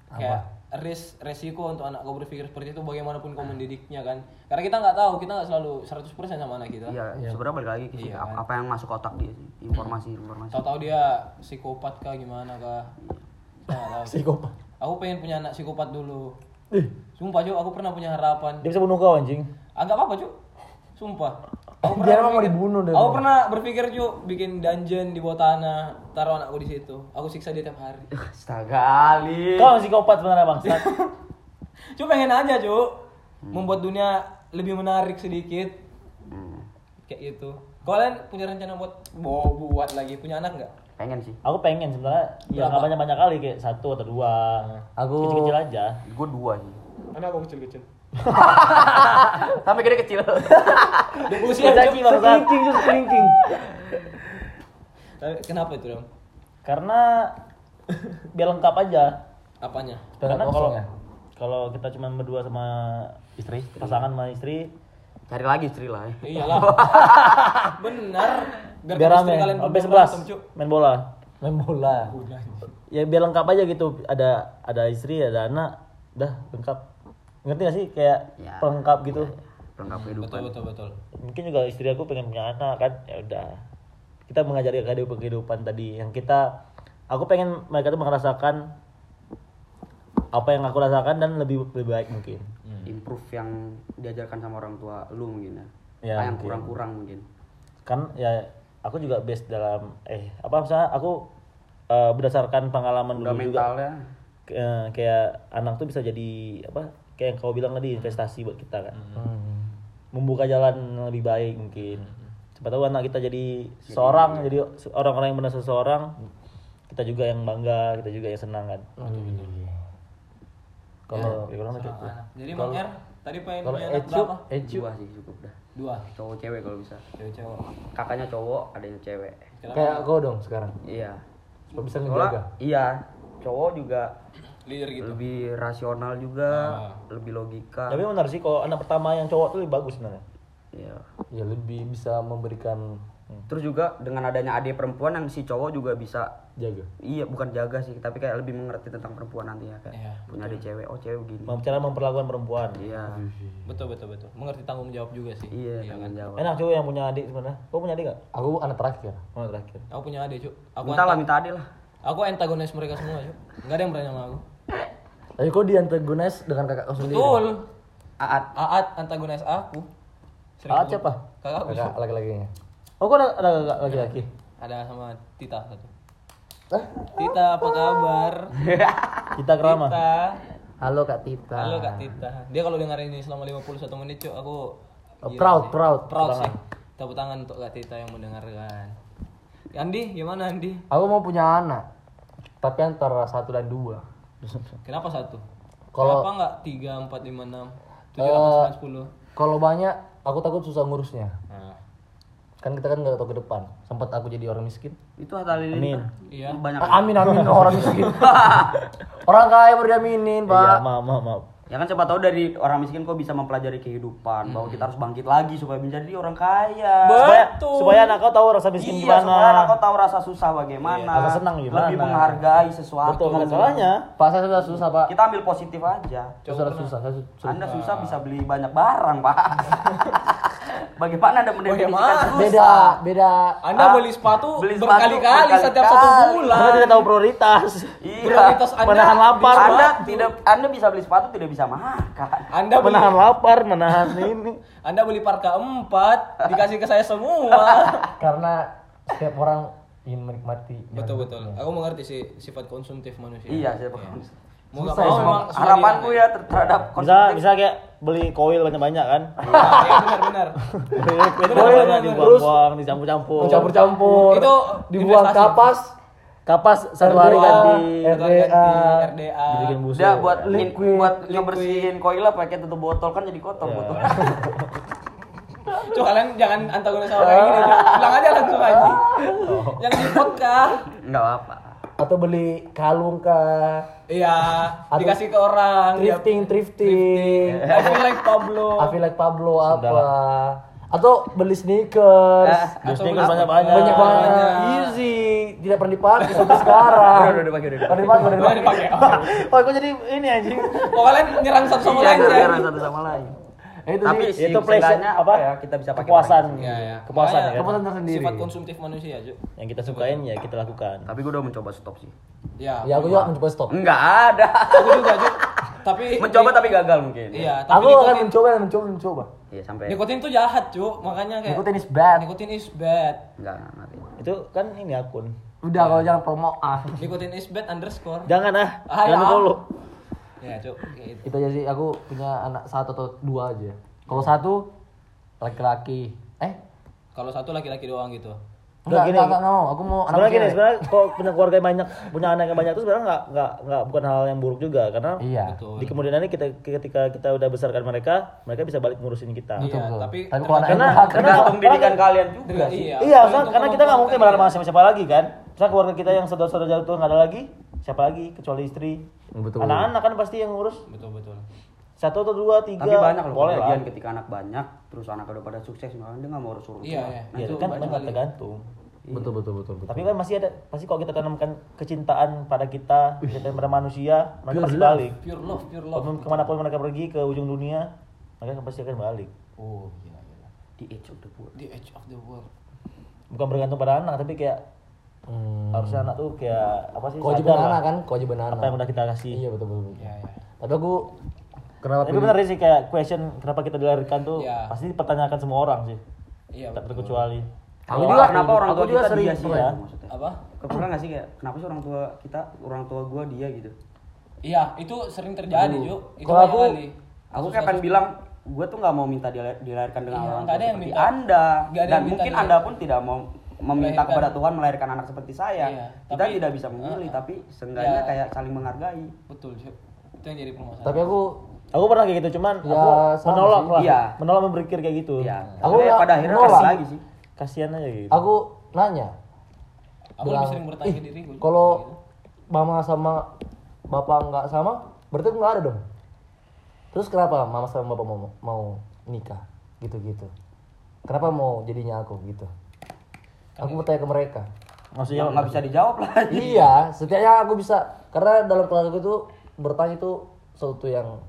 Kayak risk resiko untuk anak kau berpikir seperti itu bagaimanapun kau mendidiknya kan? Karena kita nggak tahu kita nggak selalu 100% sama anak kita. Iya, sebenarnya balik lagi Iya, kan? apa yang masuk otak dia sih, informasi informasi. tahu-tahu dia psikopat kah gimana kah? Sih. Psikopat. aku pengen punya anak psikopat dulu. Sumpah Cuk aku pernah punya harapan. Dia bisa bunuh kau anjing. agak apa Cuk. Sumpah aku Dia emang mau dibunuh deh, aku pernah berpikir Cuk bikin dungeon di bawah tanah taruh anakku di situ. Aku siksa dia tiap hari. Astaga, Ali. Kau psikopat sebenarnya bang. Cuk pengen aja Cuk membuat dunia lebih menarik sedikit. Hmm, kayak gitu. Kalian punya rencana buat mau buat lagi? Punya anak nggak? Pengen sih. Aku pengen sebenarnya. Ya nggak banyak banyak kali kayak satu atau dua. Aku Kecil-kecil aja. Gue dua sih. anak aku kecil-kecil Sampai gede kecil. udah usia Kecil Cuk. bang. kelingking terus kelingking. Kenapa itu dong Karena biar lengkap aja. apanya Karena kalau ya? kalau kita cuma berdua sama istri, pasangan sama istri, Cari lagi istri lah. ya. iyalah benar biar, biar istri rame. kalian sebelas main bola. Main bola. Udah. Ya biar lengkap aja gitu. Ada ada istri, ada anak, udah lengkap. Ngerti gak sih? Kayak Ya. pelengkap gitu. Pelengkap betul kehidupan. betul betul Mungkin juga istri aku pengen punya anak kan, ya udah. kita mengajari kehidupan kehidupan tadi. Yang kita aku pengen mereka tuh merasakan apa yang aku rasakan dan lebih lebih baik mungkin. Improve yang diajarkan sama orang tua lu mungkin ya, Ya, apa yang kurang-kurang mungkin? Kan ya aku juga based dalam eh apa misalnya aku eh, berdasarkan pengalaman udah dulu juga. Mentalnya eh, kayak anak tuh bisa jadi apa kayak yang kau bilang tadi investasi buat kita kan. Hmm. membuka jalan yang lebih baik mungkin. Siapa tahu anak kita jadi seseorang jadi orang-orang yang benar seseorang kita juga yang bangga kita juga yang senang kan. Kalau ya, kurang lebih gitu. Jadi Bang R tadi pengen Kalau Ecu, berapa? Ecu. Dua sih cukup dah. Dua. cowok cewek kalau bisa. Cewek cowok. kakaknya cowok adanya cewek. Kayak kau dong sekarang. iya. Supaya bisa ngejaga. iya cowok juga Leader gitu. lebih rasional juga lebih logika tapi benar sih kalau anak pertama yang cowok tuh lebih bagus sebenarnya Iya. Ya lebih bisa memberikan terus juga dengan adanya adik perempuan yang si cowok juga bisa jaga. iya bukan jaga sih tapi kayak lebih mengerti tentang perempuan nanti ya kayak Iya, punya adik cewek oh cewek begini cara memperlakukan perempuan iya Betul betul betul. Mengerti tanggung jawab juga sih. iya tanggung jawab enak cowok yang punya adik sebenarnya kau punya adik gak? Aku anak terakhir. Oh, terakhir Aku punya adik, Cuk. Aku minta lah minta adik lah aku antagonis mereka semua, Cuk. Enggak ada yang berani sama aku. Tapi kau diantagonis dengan kakak kau sendiri. Betul. aat Aat antagonis aku. Aat siapa? Kakak aku. Kakak laki-lakinya. oh kau ada ada kakak laki-laki Ada sama Tita satu. Tita apa kabar? kita kerama Tita. Halo Kak Tita. Halo Kak Tita. Dia kalau dengar ini selama 51 menit, Cuk, aku Oh, proud, sih. proud. Proud sih. Tepuk tangan untuk Kak Tita yang mendengarkan. Andi, gimana Andi? Aku mau punya anak. Tapi antara satu dan dua. Kenapa satu? Kalau- Kenapa enggak 3, 4, 5, 6, 7, Eh, 8, 9, 10? Kalau banyak, aku takut susah ngurusnya. Nah, Kan kita kan nggak tahu ke depan. Sempat aku jadi orang miskin. itu Hatta Halilintar iya. banyak Ah, amin amin orang miskin. orang kaya baru diaminin iya pak. maaf maaf maaf ya kan siapa tahu dari orang miskin kok bisa mempelajari kehidupan bahwa kita harus bangkit lagi supaya menjadi orang kaya supaya Betul. supaya anak kau tahu rasa miskin iya supaya anak gimana kau tahu rasa susah bagaimana rasa senang gimana. lebih menghargai sesuatu betul nggak ada salahnya Pak saya sudah susah pak. kita ambil positif aja sudah susah. Saya su- susah. anda susah bisa beli banyak barang pak bagaimana anda mendefinisikan Bagaimana? susah Beda beda. Anda Ah, beli sepatu beli sepatu berkali-kali setiap satu bulan. karena tidak tahu prioritas iya Prioritas Anda menahan lapar beli anda sepatu. tidak anda bisa beli sepatu tidak bisa makan Anda beli menahan lapar menahan ini Anda beli parka 4 dikasih ke saya semua. Karena setiap orang ingin menikmati. betul betul. Aku mengerti sih sifat konsumtif manusia. iya siapa Mau nggak mau ya, memang harapanku ya ter- terhadap bisa bisa kayak beli koil banyak banyak kan Iya benar benar. beli koil banyak dibuang-buang dicampur-campur Campur-campur. Itu dibuang investasi. kapas. kapas satu hari ganti RDA. RDA. dibikin busuk Udah buat Liquid. buat ngebersihin koil lah pakai tutup botol kan jadi kotor botol. Cuk, kalian jangan antagonis sama kayak gini. Bilang aja langsung aja. Yang di podcast. Enggak apa. Atau beli kalung kah? Iya, Atau dikasih ke orang. dia- Thrifting, thrifting. I feel like Pablo. I feel like Pablo apa? Atau beli sneakers. Beli Atau sneakers beli- banyak-banyak. banyak banget banyak. easy tidak pernah dipakai sampai sekarang Udah, udah dipakai, udah Udah dipakai udah dipakai oh kok jadi ini anjing Oh, kalian nyerang satu sama Iya, lain ya? gara-gara satu sama lain. Eh, itu Tapi sih itu seenggaknya apa ya kita bisa pakai kepuasan. Iya, iya. kepuasan ya Makanya kan kepuasan tersendiri Sifat konsumtif manusia, Cuk. yang kita sukain ya kita lakukan Tapi gue udah mencoba stop sih. Ya. ya aku juga mencoba stop Enggak ada. Aku juga, Cuk. Tapi mencoba tapi gagal mungkin. Iya, tapi aku akan mencoba dan mencoba mencoba Iya sampai nikotin tuh jahat, Cuk. Makanya kayak Nikotin is bad. Nikotin is bad. enggak enggak ngerti. itu kan ini akun udah kalau jangan promo ah Nikotin is bad underscore. jangan ah Ah, jangan ya. follow Ya, Cuk. Gitu. itu aja sih aku punya anak satu atau dua aja kalau satu laki-laki eh Kalau satu laki-laki doang gitu. enggak gini. enggak enggak mau aku mau anak sebenarnya gini sebenarnya kalau punya keluarga yang banyak punya anak yang banyak itu sebenarnya nggak nggak nggak bukan hal yang buruk juga karena iya Betul. di kemudian hari kita ketika kita udah besarkan mereka mereka bisa balik ngurusin kita Iya, betul. tapi Tapi kalau anak Karena- karena- Tergantung didikan kalian juga sih. iya. iya tergantung karena kita nggak mungkin berada kalian. sama siapa siapa lagi kan misalnya keluarga kita yang saudara-saudara jauh tuh nggak ada lagi siapa lagi kecuali istri Betul. anak-anak kan pasti yang ngurus Betul, betul. satu atau dua tiga Tapi banyak loh boleh lah ketika anak banyak terus anak udah pada sukses malah dia nggak mau urus urus. Iya, iya. Iya, Itu kan banyak tergantung betul betul betul betul tapi kan masih ada pasti kalau kita tanamkan kecintaan pada kita kita pada manusia mereka Pure pasti love. balik Pure love, pure love. Kemana- ke mana pun mereka pergi ke ujung dunia mereka pasti akan balik Oh, gila, gila. Di age of the world. The edge of the world. bukan bergantung pada anak tapi kayak Hmm. harusnya anak tuh kayak apa sih Kewajiban anak kan, kewajiban anak. apa yang udah kita kasih Iya betul betul. Iya, iya. Tapi aku kenapa tapi bener sih kayak question kenapa kita dilahirkan tuh Iya. pasti dipertanyakan semua orang sih Iya. tak betul. terkecuali Aku Aku juga kenapa orang tua juga kita sering dia sih ya. Apa? Kepikiran gak sih kayak kenapa sih orang tua kita, orang tua gua dia gitu. Iya, itu sering terjadi, Juk. Itu aku- kali. Aku kayak pengen bilang gue tuh nggak mau minta dila- dilahirkan dengan Iya, orang nggak tua ada yang seperti minta. anda Nggak dan mungkin anda pun tidak mau meminta Melahirkan. kepada Tuhan melahirkan anak seperti saya Iya, kita tapi- tidak bisa memilih tapi seenggaknya Iya. kayak saling menghargai Betul. Itu yang jadi permasalahan. Tapi aku aku pernah kayak gitu cuman Ya, aku menolak sih. lah Iya. menolak berpikir kayak gitu ya Aku nggak pada akhirnya kasih lagi sih kasihan aja gitu aku nanya aku lebih sering bertanya ke diriku. Juk. kalau mama sama bapak nggak sama berarti aku nggak ada dong terus kenapa mama sama bapak mau mau nikah gitu gitu kenapa mau jadinya aku gitu aku mau tanya ke mereka maksudnya nggak bisa dijawab lah iya setidaknya aku bisa karena dalam keluarga itu bertanya itu sesuatu yang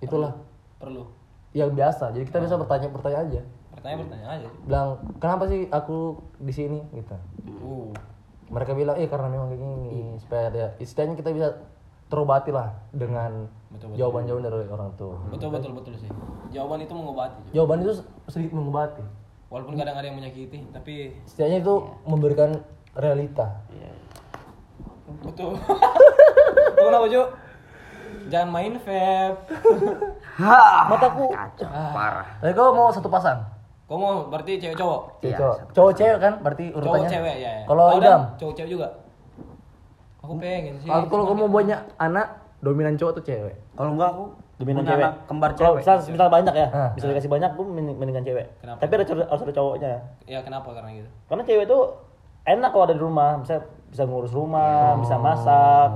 itulah perlu. yang biasa jadi kita bisa bertanya bertanya aja Bertanya bertanya aja. Bilang kenapa sih aku di sini gitu Uh. mereka bilang eh karena memang kayak gini supaya ada istilahnya kita bisa terobati lah dengan Betul, betul. jawaban-jawaban dari orang tua Betul betul betul sih. Jawaban itu mengobati. Jawaban itu sedikit mengobati Walaupun kadang ada yang menyakiti, tapi setidaknya itu memberikan realita betul. Lu kenapa, Juk? Jangan main vape. mataku kacau parah tapi kau mau satu pasang Kau mau berarti cewek cowok? cewek Iya, cowok cowok cewek kan berarti Cowok urutannya cewek ya. ya. kalau idam Cowok cewek juga. Aku pengen sih. kalau kalau kamu mau banyak anak dominan cowok tuh cewek kalau enggak aku Dominan punya cewek. anak kembar Kalau cewek misal, misal banyak ya, Ah. bisa dikasih banyak, gue mending- mendingan cewek. Kenapa? Tapi ada harus ada cowoknya. Ya kenapa karena gitu? Karena cewek tuh enak kalau ada di rumah, bisa bisa ngurus rumah, bisa masak.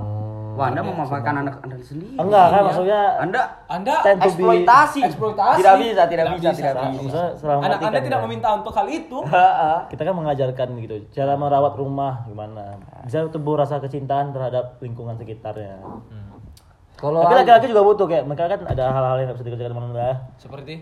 wah anda memanfaatkan anak anda sendiri Enggak kan Iya. maksudnya anda Anda eksploitasi Eksploitasi. tidak bisa tidak, Tidak bisa, bisa. tidak bisa selama anak Anda kan tidak meminta untuk hal itu. kita kan mengajarkan gitu cara merawat rumah gimana bisa tumbuh rasa kecintaan terhadap lingkungan sekitarnya kalau tapi laki-laki juga butuh kayak mereka kan ada hal-hal yang nggak bisa dikerjakan manusia Seperti?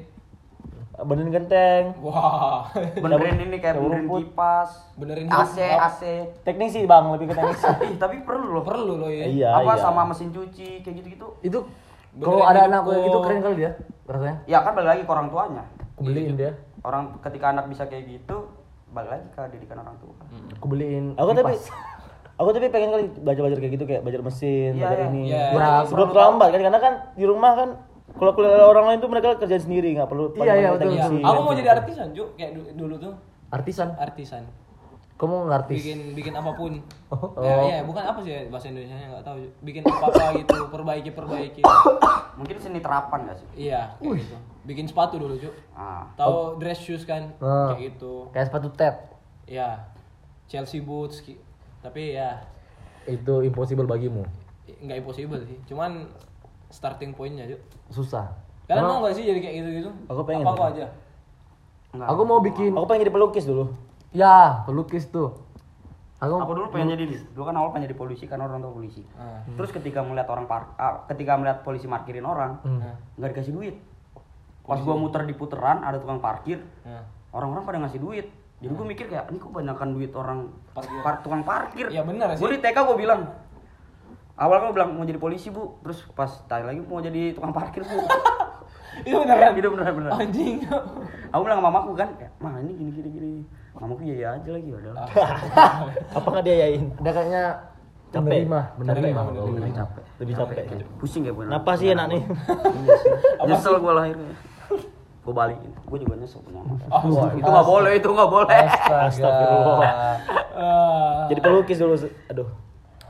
Benerin genteng. Wah. benerin ini kayak benerin kipas. Benerin AC. AC. Teknisi bang lebih ke teknisi. Ih, tapi perlu loh. Perlu loh ya. iya apa iya. sama mesin cuci kayak gitu gitu itu kalau ada anak kayak gitu keren kali dia rasanya. Ya kan balik lagi ke orang tuanya. Aku beliin dia. Orang ketika anak bisa kayak gitu balik lagi ke didikan orang tua. Aku beliin aku tapi. Aku tapi pengen kali belajar-belajar kayak gitu kayak belajar mesin Iya, belajar iya. ini Iya. Ya, sebelum terlambat kan karena kan di rumah kan kalau kuliah orang lain tuh mereka kerjain sendiri nggak perlu Iya, iya, betul, Iya. Aku mau jadi artisan, Juk. Kayak du- dulu tuh artisan artisan. kamu ngartis Bikin bikin apa pun. Oh. Ya, iya, bukan apa sih ya bahasa Indonesia nya nggak tahu. Bikin apa-apa gitu, perbaiki perbaiki. mungkin seni terapan gak sih Iya, kayak gitu. Bikin sepatu dulu, Juk. ah Tahu dress shoes kan? Ah. Kayak gitu. kayak sepatu ted Iya. Chelsea boots tapi ya itu impossible bagimu? nggak impossible sih. Cuman starting pointnya, Juk. susah. Kalian mau nggak sih jadi kayak gitu-gitu? Aku pengen Apa aku aja? enggak aku mau bikin aku pengen jadi pelukis dulu. Ya pelukis tuh. Aku aku dulu pengen jadi dulu kan awal pengen jadi polisi karena orang tua polisi. Ah. terus ketika melihat orang par ah, ketika melihat polisi parkirin orang Hmm. nggak dikasih duit. Pas gua muter di puteran ada tukang parkir orang-orang pada ngasih duit jadi gua mikir kayak ini kok banyakan duit orang Parkir. par- tukang parkir? Iya, benar sih. gua di TK gua bilang awal kan gua bilang mau jadi polisi bu. Terus pas tanya lagi mau jadi tukang parkir bu. Itu beneran. gitu beneran beneran Anjing. aku bilang sama mamaku kan kayak mah ini gini gini gini. Mamaku iya iya aja lagi ya udah apa nggak dia yain dia kayaknya Capek. menerima menerima. Oh, menerima. capek. Lebih capek pusing kayak bener kenapa sih enak nih. iya nyesel gua lahirnya gua balikin. Gua juga nyesel punya anak. Oh, itu nggak boleh itu nggak boleh. Astagfirullah. Ah. jadi pelukis dulu aduh.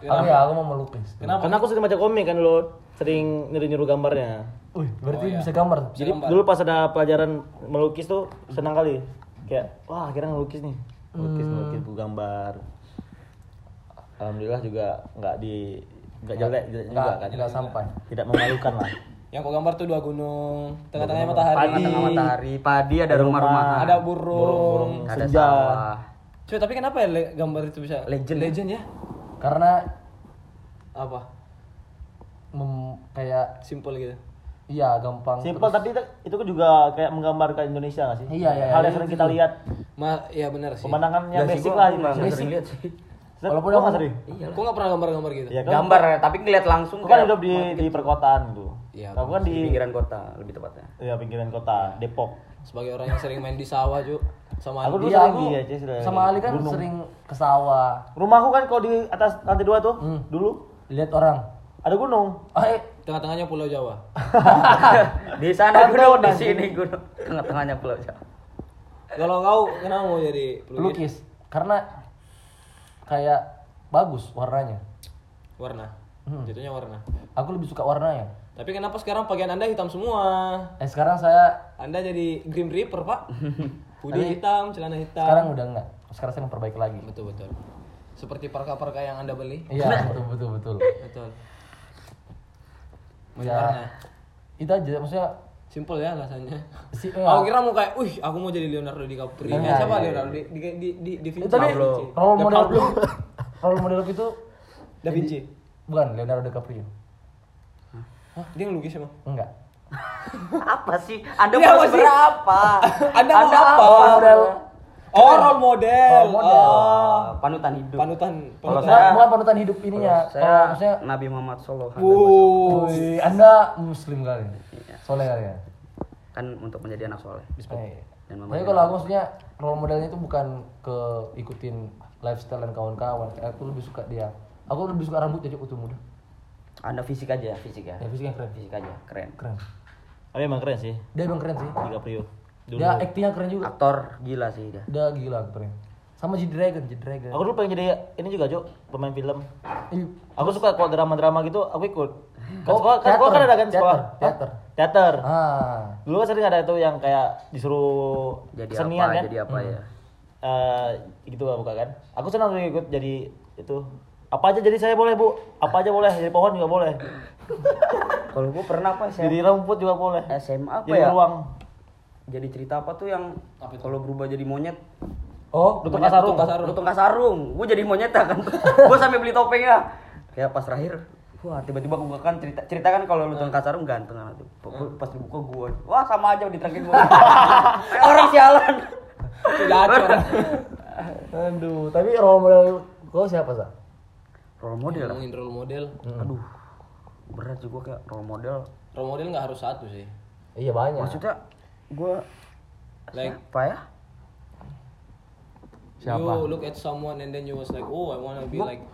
Aku ya aku mau melukis Kenapa? karena aku sering baca komik kan dulu sering nyuruh-nyuruh gambarnya. Wih, berarti Oh, iya. bisa gambar? Jadi gambar. dulu pas ada pelajaran melukis tuh senang kali. Kayak wah akhirnya ngelukis nih. Melukis melukis buku gambar. Alhamdulillah juga nggak di nggak jelek jelek juga kan. nggak sampai. tidak memalukan lah Yang kau gambar tuh dua gunung, tengah-tengahnya matahari. Padi. tengah matahari padi ada rumah-rumahan Ada burung. ada senja. sawah Cuy, tapi kenapa ya le- gambar itu bisa Legend. Legend ya? karena Apa? mem, kayak Simple gitu. iya gampang Simpel tapi itu, itu kan juga kayak menggambarkan Indonesia nggak sih? Iya, iya, Hal iya, yang sering itu kita lihat Ma, ya benar sih. Pemandangannya sih, basic lah Indonesia. sering lihat sih. Walaupun aku- nggak sering. Iya. Kok pernah gambar-gambar gitu? Iya kan? Gambar ya, tapi ngeliat langsung kan hidup di di perkotaan gitu. Iya, Aku kan di di pinggiran kota lebih tepatnya. ya pinggiran kota Depok. Sebagai orang yang sering main di sawah, Ju. Sama Aku Andi. dulu Iya, sering aku sudah. sama Ali kan Gunung. sering ke sawah, Rumahku kan kalau di atas lantai dua tuh Hmm. dulu lihat orang. ada gunung. Ah, eh, Tengah-tengahnya Pulau Jawa. di sana gunung, di sini gunung. Tengah-tengahnya pulau Jawa. Kalau kau kenapa mau jadi pelukis? pelukis karena kayak bagus warnanya. Warna. Hmm. Jatuhnya warna. Aku lebih suka warnanya. Tapi kenapa sekarang pakaian Anda hitam semua? Eh sekarang saya Anda jadi Grim Reaper, Pak. Hoodie hitam, celana hitam. sekarang udah enggak. Sekarang saya memperbaiki lagi. Betul, betul. Seperti parka-parka yang Anda beli. Iya, betul betul betul. Betul. Ya, itu aja maksudnya Simpel ya alasannya. si Aku kira mau kayak, wih, aku mau jadi Leonardo DiCaprio. Eh, siapa iya, Leonardo? Di, di, di, di, di itu Vinci. tadi Pablo. role model Pablo. role model itu Da Vinci. bukan Leonardo DiCaprio. Hah, dia ngelukis emang? Enggak. Apa sih? Anda Iya, mau berapa? Anda mau apa? Role model Oh, role model. Role model. Oh. panutan hidup. Panutan. Kalau panutan. saya- bukan, panutan hidup ininya. Saya Kalau maksudnya Nabi Muhammad Sallallahu Alaihi Wuh. Wih, Anda muslim kali. Soleh kali ya. kan untuk menjadi anak soleh. Eh, Dan Tapi kalau aku maksudnya role modelnya itu bukan ke ikutin lifestyle dan kawan-kawan. Aku lebih suka dia. Aku lebih suka rambut jadi kutu muda. Anda fisik aja, fisik ya. Ya fisiknya keren. Fisik aja, keren. Keren. Tapi emang keren sih Dia emang keren sih. DiCaprio. Dulu. Dia aktingnya keren juga. Aktor gila sih dia. Dia gila keren. Sama G Dragon, G Dragon. Aku dulu pengen jadi ini juga, Cok, pemain film. Ih, Aku suka kalau drama-drama gitu, aku ikut. Kan Oh, sekolah, kan sekolah kan ada kan sekolah? teater. Teater. Ah. Dulu kan sering ada itu yang kayak disuruh Jadi kesenian apa? kan? Jadi apa ya? Eh, gitu lah buka kan. Aku senang ikut jadi itu. Apa aja jadi saya boleh, Bu. Apa aja boleh, jadi pohon juga boleh. Kalau gua pernah apa sih? Jadi rumput juga boleh. SMA apa Jadi ya? ruang. Jadi cerita apa tuh yang kalau berubah jadi monyet? Oh, Lutung kasarung. lutung kasarung. Gua jadi monyet ya kan. gua sampai beli topengnya. Kayak pas terakhir Wah tiba-tiba buka kan cerita cerita kan kalau lutung kasarung ganteng kan tuh. Pas dibuka gua, wah sama aja diterakin gua. Kayak orang sialan. Gacor. aduh. Tapi role model kau siapa sih? Role model. Ngomongin role model. Aduh. Berat sih gua kayak role model. Role model nggak harus satu sih. Iya banyak. Maksudnya gua Like apa ya? Siapa? you look at someone and then you was like, oh I wanna be like,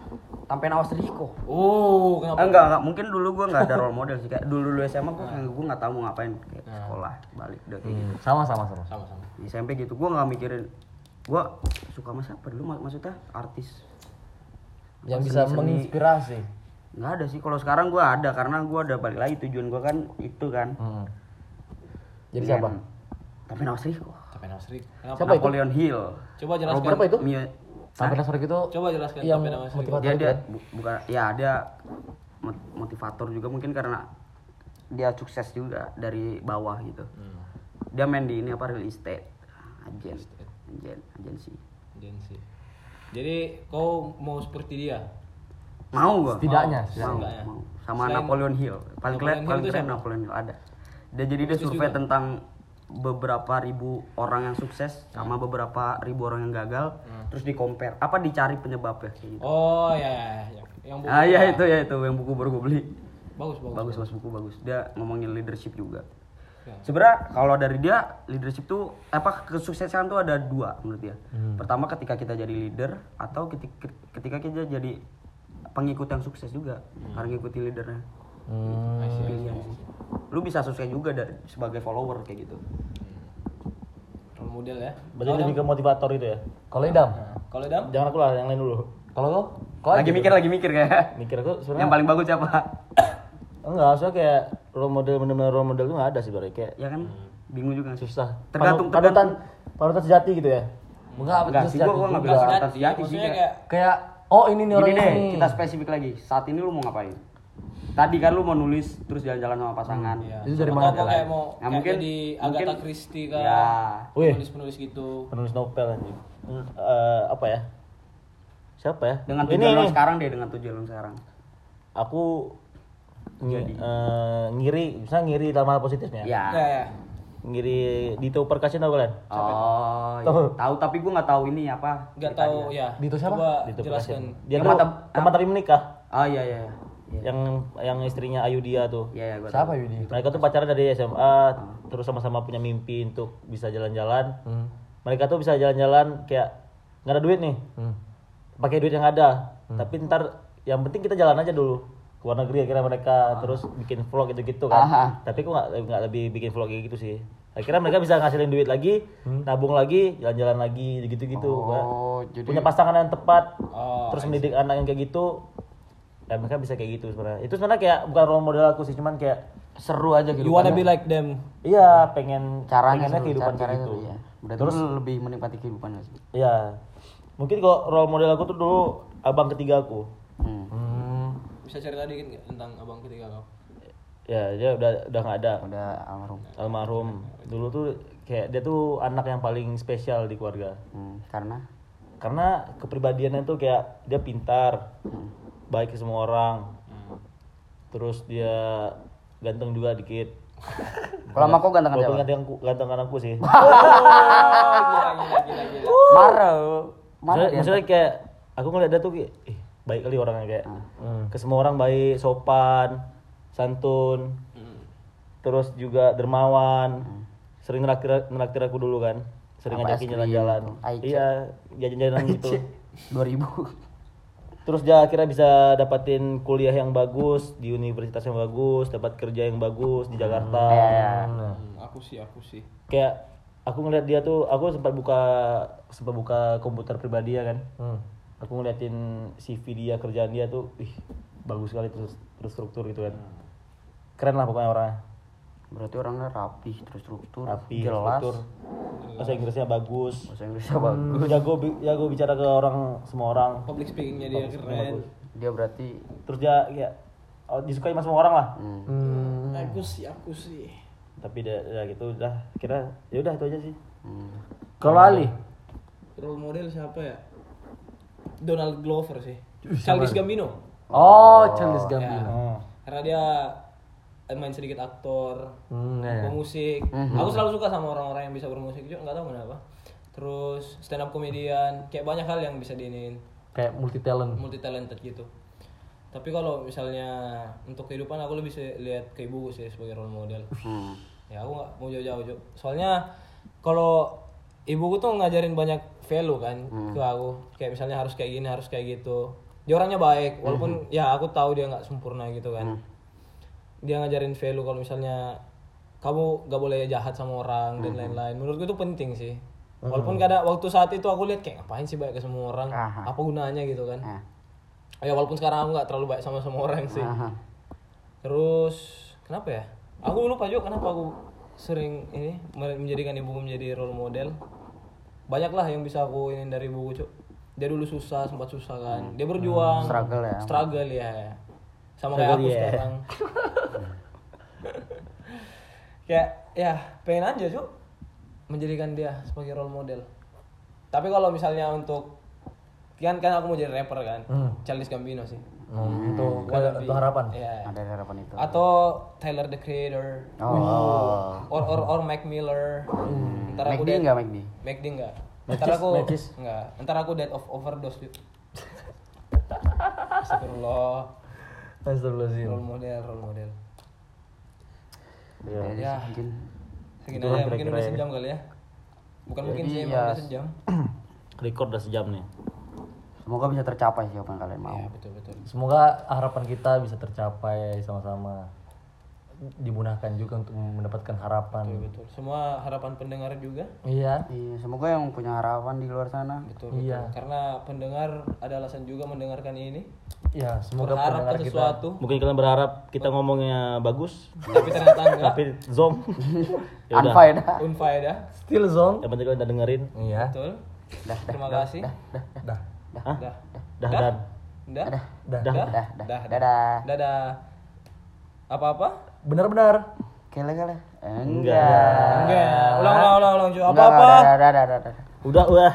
Tampen awas Riko. oh Eh, kenapa? enggak, enggak, mungkin dulu gua enggak ada role model sih kayak dulu dulu SMA gua gua enggak tahu mau ngapain kayak sekolah balik udah kayak gitu. Hmm, sama sama sama. Sama-sama. Di SMP gitu gua nggak mikirin gua suka sama siapa dulu mak- maksudnya artis Yang bisa Seni-seni. menginspirasi. nggak ada sih kalau sekarang gua ada karena gua ada balik lagi tujuan gua kan itu kan Hmm. Jadi siapa? tapi nama Riko Tapi Nasri. Kenapa? Siapa itu? Napoleon Hill Coba jelaskan. Siapa itu? Mia Sampai Nasrik itu Coba jelaskan yang Tapi Nasri. motivator dia dia kan? bu- bukan ya dia mot- motivator juga mungkin karena dia sukses juga dari bawah gitu Hmm. dia main di ini apa real estate agen agen agensi Agensi. Jadi kau mau seperti dia? mau gua Setidaknya, mau, setidaknya. mau. sama Selain- Napoleon Hill paling keren paling itu keren? Napoleon Hill ada dia jadi dia survei juga? tentang beberapa ribu orang yang sukses sama Hmm. beberapa ribu orang yang gagal terus di compare apa dicari penyebabnya kayak gitu Oh ya, ya, ya. yang buku ah iya apa? itu ya itu yang buku baru gue beli Bagus, bagus. bagus bagus buku bagus dia ngomongin leadership juga Ya. Sebenarnya kalau dari dia leadership tuh apa kesuksesan tuh ada dua menurut dia. Pertama ketika kita jadi leader atau ketika, ketika kita jadi pengikut yang sukses juga karena ngikuti leadernya. Hmm. pilihan sih lu bisa sukses juga dari sebagai follower kayak gitu. Role model ya. Berarti lebih ke motivator itu ya. Kalau Idam, Nah, Kalau Dam? Jangan aku lah, yang lain dulu. kalau kau? Kau lagi mikir lagi mikir kayak. Mikir aku sebenarnya yang paling bagus siapa enggak, soalnya kayak role model bener-bener role model itu nggak ada sih berarti kayak ya kan bingung juga nggak sih? susah. Tergantung- Panu- panutan panutan sejati gitu ya. Enggak, enggak sih gua gua nggak bilang Enggak, atas sejati sih kayak kayak oh ini nih orang ini. kita spesifik lagi. Saat ini lu mau ngapain? Tadi kan lu mau nulis terus jalan-jalan sama pasangan. Iya. Itu dari mana kayak mau Nah, kayak mungkin- mungkin- Agatha Christie kan. Ya. Penulis-penulis gitu. Penulis novel anjing. Hmm, eh, apa ya? Siapa ya? Dengan tujuan ini. sekarang deh, dengan tujuan sekarang. Aku Jadi. eh, ngiri, bisa ngiri dalam hal positifnya. Ya. Ya, ya. ngiri Dito Percussion tau kalian? Oh, iya. tahu tapi gue nggak tahu ini apa. Nggak tahu ya. Dito siapa? Coba Dito. Dia mata- teman tapi menikah. Oh iya iya. iya. Iya Yang yang istrinya Ayu dia tuh. iya, iya gue Siapa Yudi? Mereka tuh pacaran dari SMA, terus sama-sama punya mimpi untuk bisa jalan-jalan. Hmm. Mereka tuh bisa jalan-jalan kayak nggak ada duit nih, Hmm. pakai duit yang ada. Tapi ntar yang penting kita jalan aja dulu ke luar negeri akhirnya mereka terus bikin vlog gitu-gitu kan. Aha. Tapi aku nggak nggak lebih bikin vlog kayak gitu sih. Akhirnya mereka bisa ngasilin duit lagi, nabung lagi, jalan-jalan lagi, gitu-gitu. Oh, jadi Punya pasangan yang tepat, Oh, terus mendidik anak yang kayak gitu. Dan mereka bisa kayak gitu sebenarnya. Itu sebenarnya kayak bukan role model aku sih, cuman kayak seru aja gitu. You wanna be like them. Iya, pengen caranya pengennya seru, kehidupan cara- gitu. seru, iya. Berarti Terus lebih menikmati kehidupannya sih. Iya. Mungkin kalau role model aku tuh dulu abang ketiga aku. Hmm. Hmm. Bisa cerita dikit nggak tentang abang ketiga kau? Ya, dia udah udah nggak ada. Udah almarhum. Almarhum. Dulu tuh kayak dia tuh anak yang paling spesial di keluarga. Hmm. Karena Karena kepribadiannya tuh kayak dia pintar, baik ke semua orang. Terus dia ganteng juga dikit. kalau sama kau gantengan Walaupun siapa? ganteng aku, gantengan aku sih. Oh. Marah. Marah maksudnya, kayak aku ngeliat dia tuh kayak ih, baik kali orangnya kayak Hmm. ke semua orang baik sopan santun terus juga dermawan sering neraktir neraktir aku dulu kan sering Apa, ngajakin jalan-jalan? Aice. iya jajan-jajanan gitu 2000. terus dia akhirnya bisa dapatin kuliah yang bagus di universitas yang bagus dapat kerja yang bagus di Jakarta Iya. Hmm, aku sih aku sih. kayak aku ngeliat dia tuh aku sempat buka sempat buka komputer pribadi ya kan Hmm. Aku ngeliatin CV dia kerjaan dia tuh ih bagus sekali terus terstruktur gitu kan keren lah pokoknya orangnya Berarti orangnya rapi, terstruktur, rapi jelas. struktur bahasa Inggrisnya bagus Bahasa Inggrisnya bagus. jago jago bicara ke orang semua orang Public speakingnya dia keren. Dia berarti terus dia kayak oh, disukai sama semua orang lah hmm. Hmm. Aku sih aku sih. tapi dia, dia gitu udah kira ya udah itu aja sih Hmm. Kalau Ali? Role model siapa ya? Donald Glover sih. Childish Gambino. Oh, Charles Gambino. oh. Karena dia main sedikit aktor, Hmm, ya, ya. pemusik. Aku selalu suka sama orang-orang yang bisa bermusik juga, nggak tahu kenapa. Terus stand up comedian, kayak banyak hal yang bisa diinin Kayak multi talent. multi talented gitu. Tapi kalau misalnya untuk kehidupan aku lebih se- lihat ke ibuku sih sebagai role model. Hmm. Ya aku nggak mau jauh-jauh. Soalnya kalau ibuku tuh ngajarin banyak value kan ke aku. Kayak misalnya harus kayak gini, harus kayak gitu. Dia orangnya baik, walaupun ya aku tahu dia nggak sempurna gitu kan. Dia ngajarin value kalau misalnya kamu gak boleh jahat sama orang dan lain-lain. Menurutku itu penting sih. Walaupun kadang waktu saat itu aku lihat kayak ngapain sih baik ke semua orang? Aha. Apa gunanya gitu kan? Nah. Ya walaupun sekarang aku nggak terlalu baik sama semua orang sih. Aha. Terus kenapa ya? Aku lupa juga kenapa aku sering ini men- menjadikan ibuku menjadi role model. Banyak lah yang bisa aku ini dari ibuku cuk. Dia dulu susah, sempat susah kan. Dia berjuang. Struggle ya. Struggle ya. Sama kayak aku Struggle, ya. sekarang. kayak ya pengen aja cuk menjadikan dia sebagai role model. Tapi kalau misalnya untuk kan kan aku mau jadi rapper kan, Hmm. Charles Gambino sih. Hmm, itu Wannabe. itu harapan. Iya. Ada harapan itu. Atau Tyler the Creator, Oh. or or or Mac Miller. Ntar aku McD dead- enggak McD? McD enggak. Ntar aku Macis. enggak. Ntar aku dead of overdose. Astagfirullah. Astagfirullahaladzim. Role model, role model. Iya. Ya. Mungkin Segini aja, mungkin udah ya. sejam kali ya. Bukan mungkin Jadi sih, emang ya, udah sejam. record udah sejam nih semoga bisa tercapai sih apa yang kalian mau. Iya, betul betul. Semoga harapan kita bisa tercapai sama-sama. Dimudahkan juga untuk mendapatkan harapan. Betul. Semua harapan pendengar juga. Iya. Iya, semoga yang punya harapan di luar sana. Betul, betul. Iya. Karena pendengar ada alasan juga mendengarkan ini. Iya, semoga Berharap pendengar kita sesuatu, mungkin kalian berharap kita ngomongnya bagus tapi ternyata enggak. tapi zong ya udah Unfaedah. Unfaedah. still zone. yang penting kalian udah dengerin Iya. Betul. Dah, dah, Terima dah, kasih. Dah, dah, dah. Dah. Hah? Dah. dah dan Dah. Dah. Dah. dah Dah, dah. Dah. Dadah. Dadah. Apa-apa? Benar-benar. Kele-kele. Enggak. Enggak. Ulang ulang ulang ulang. Dah, dah, dah, dah, dah. udah udah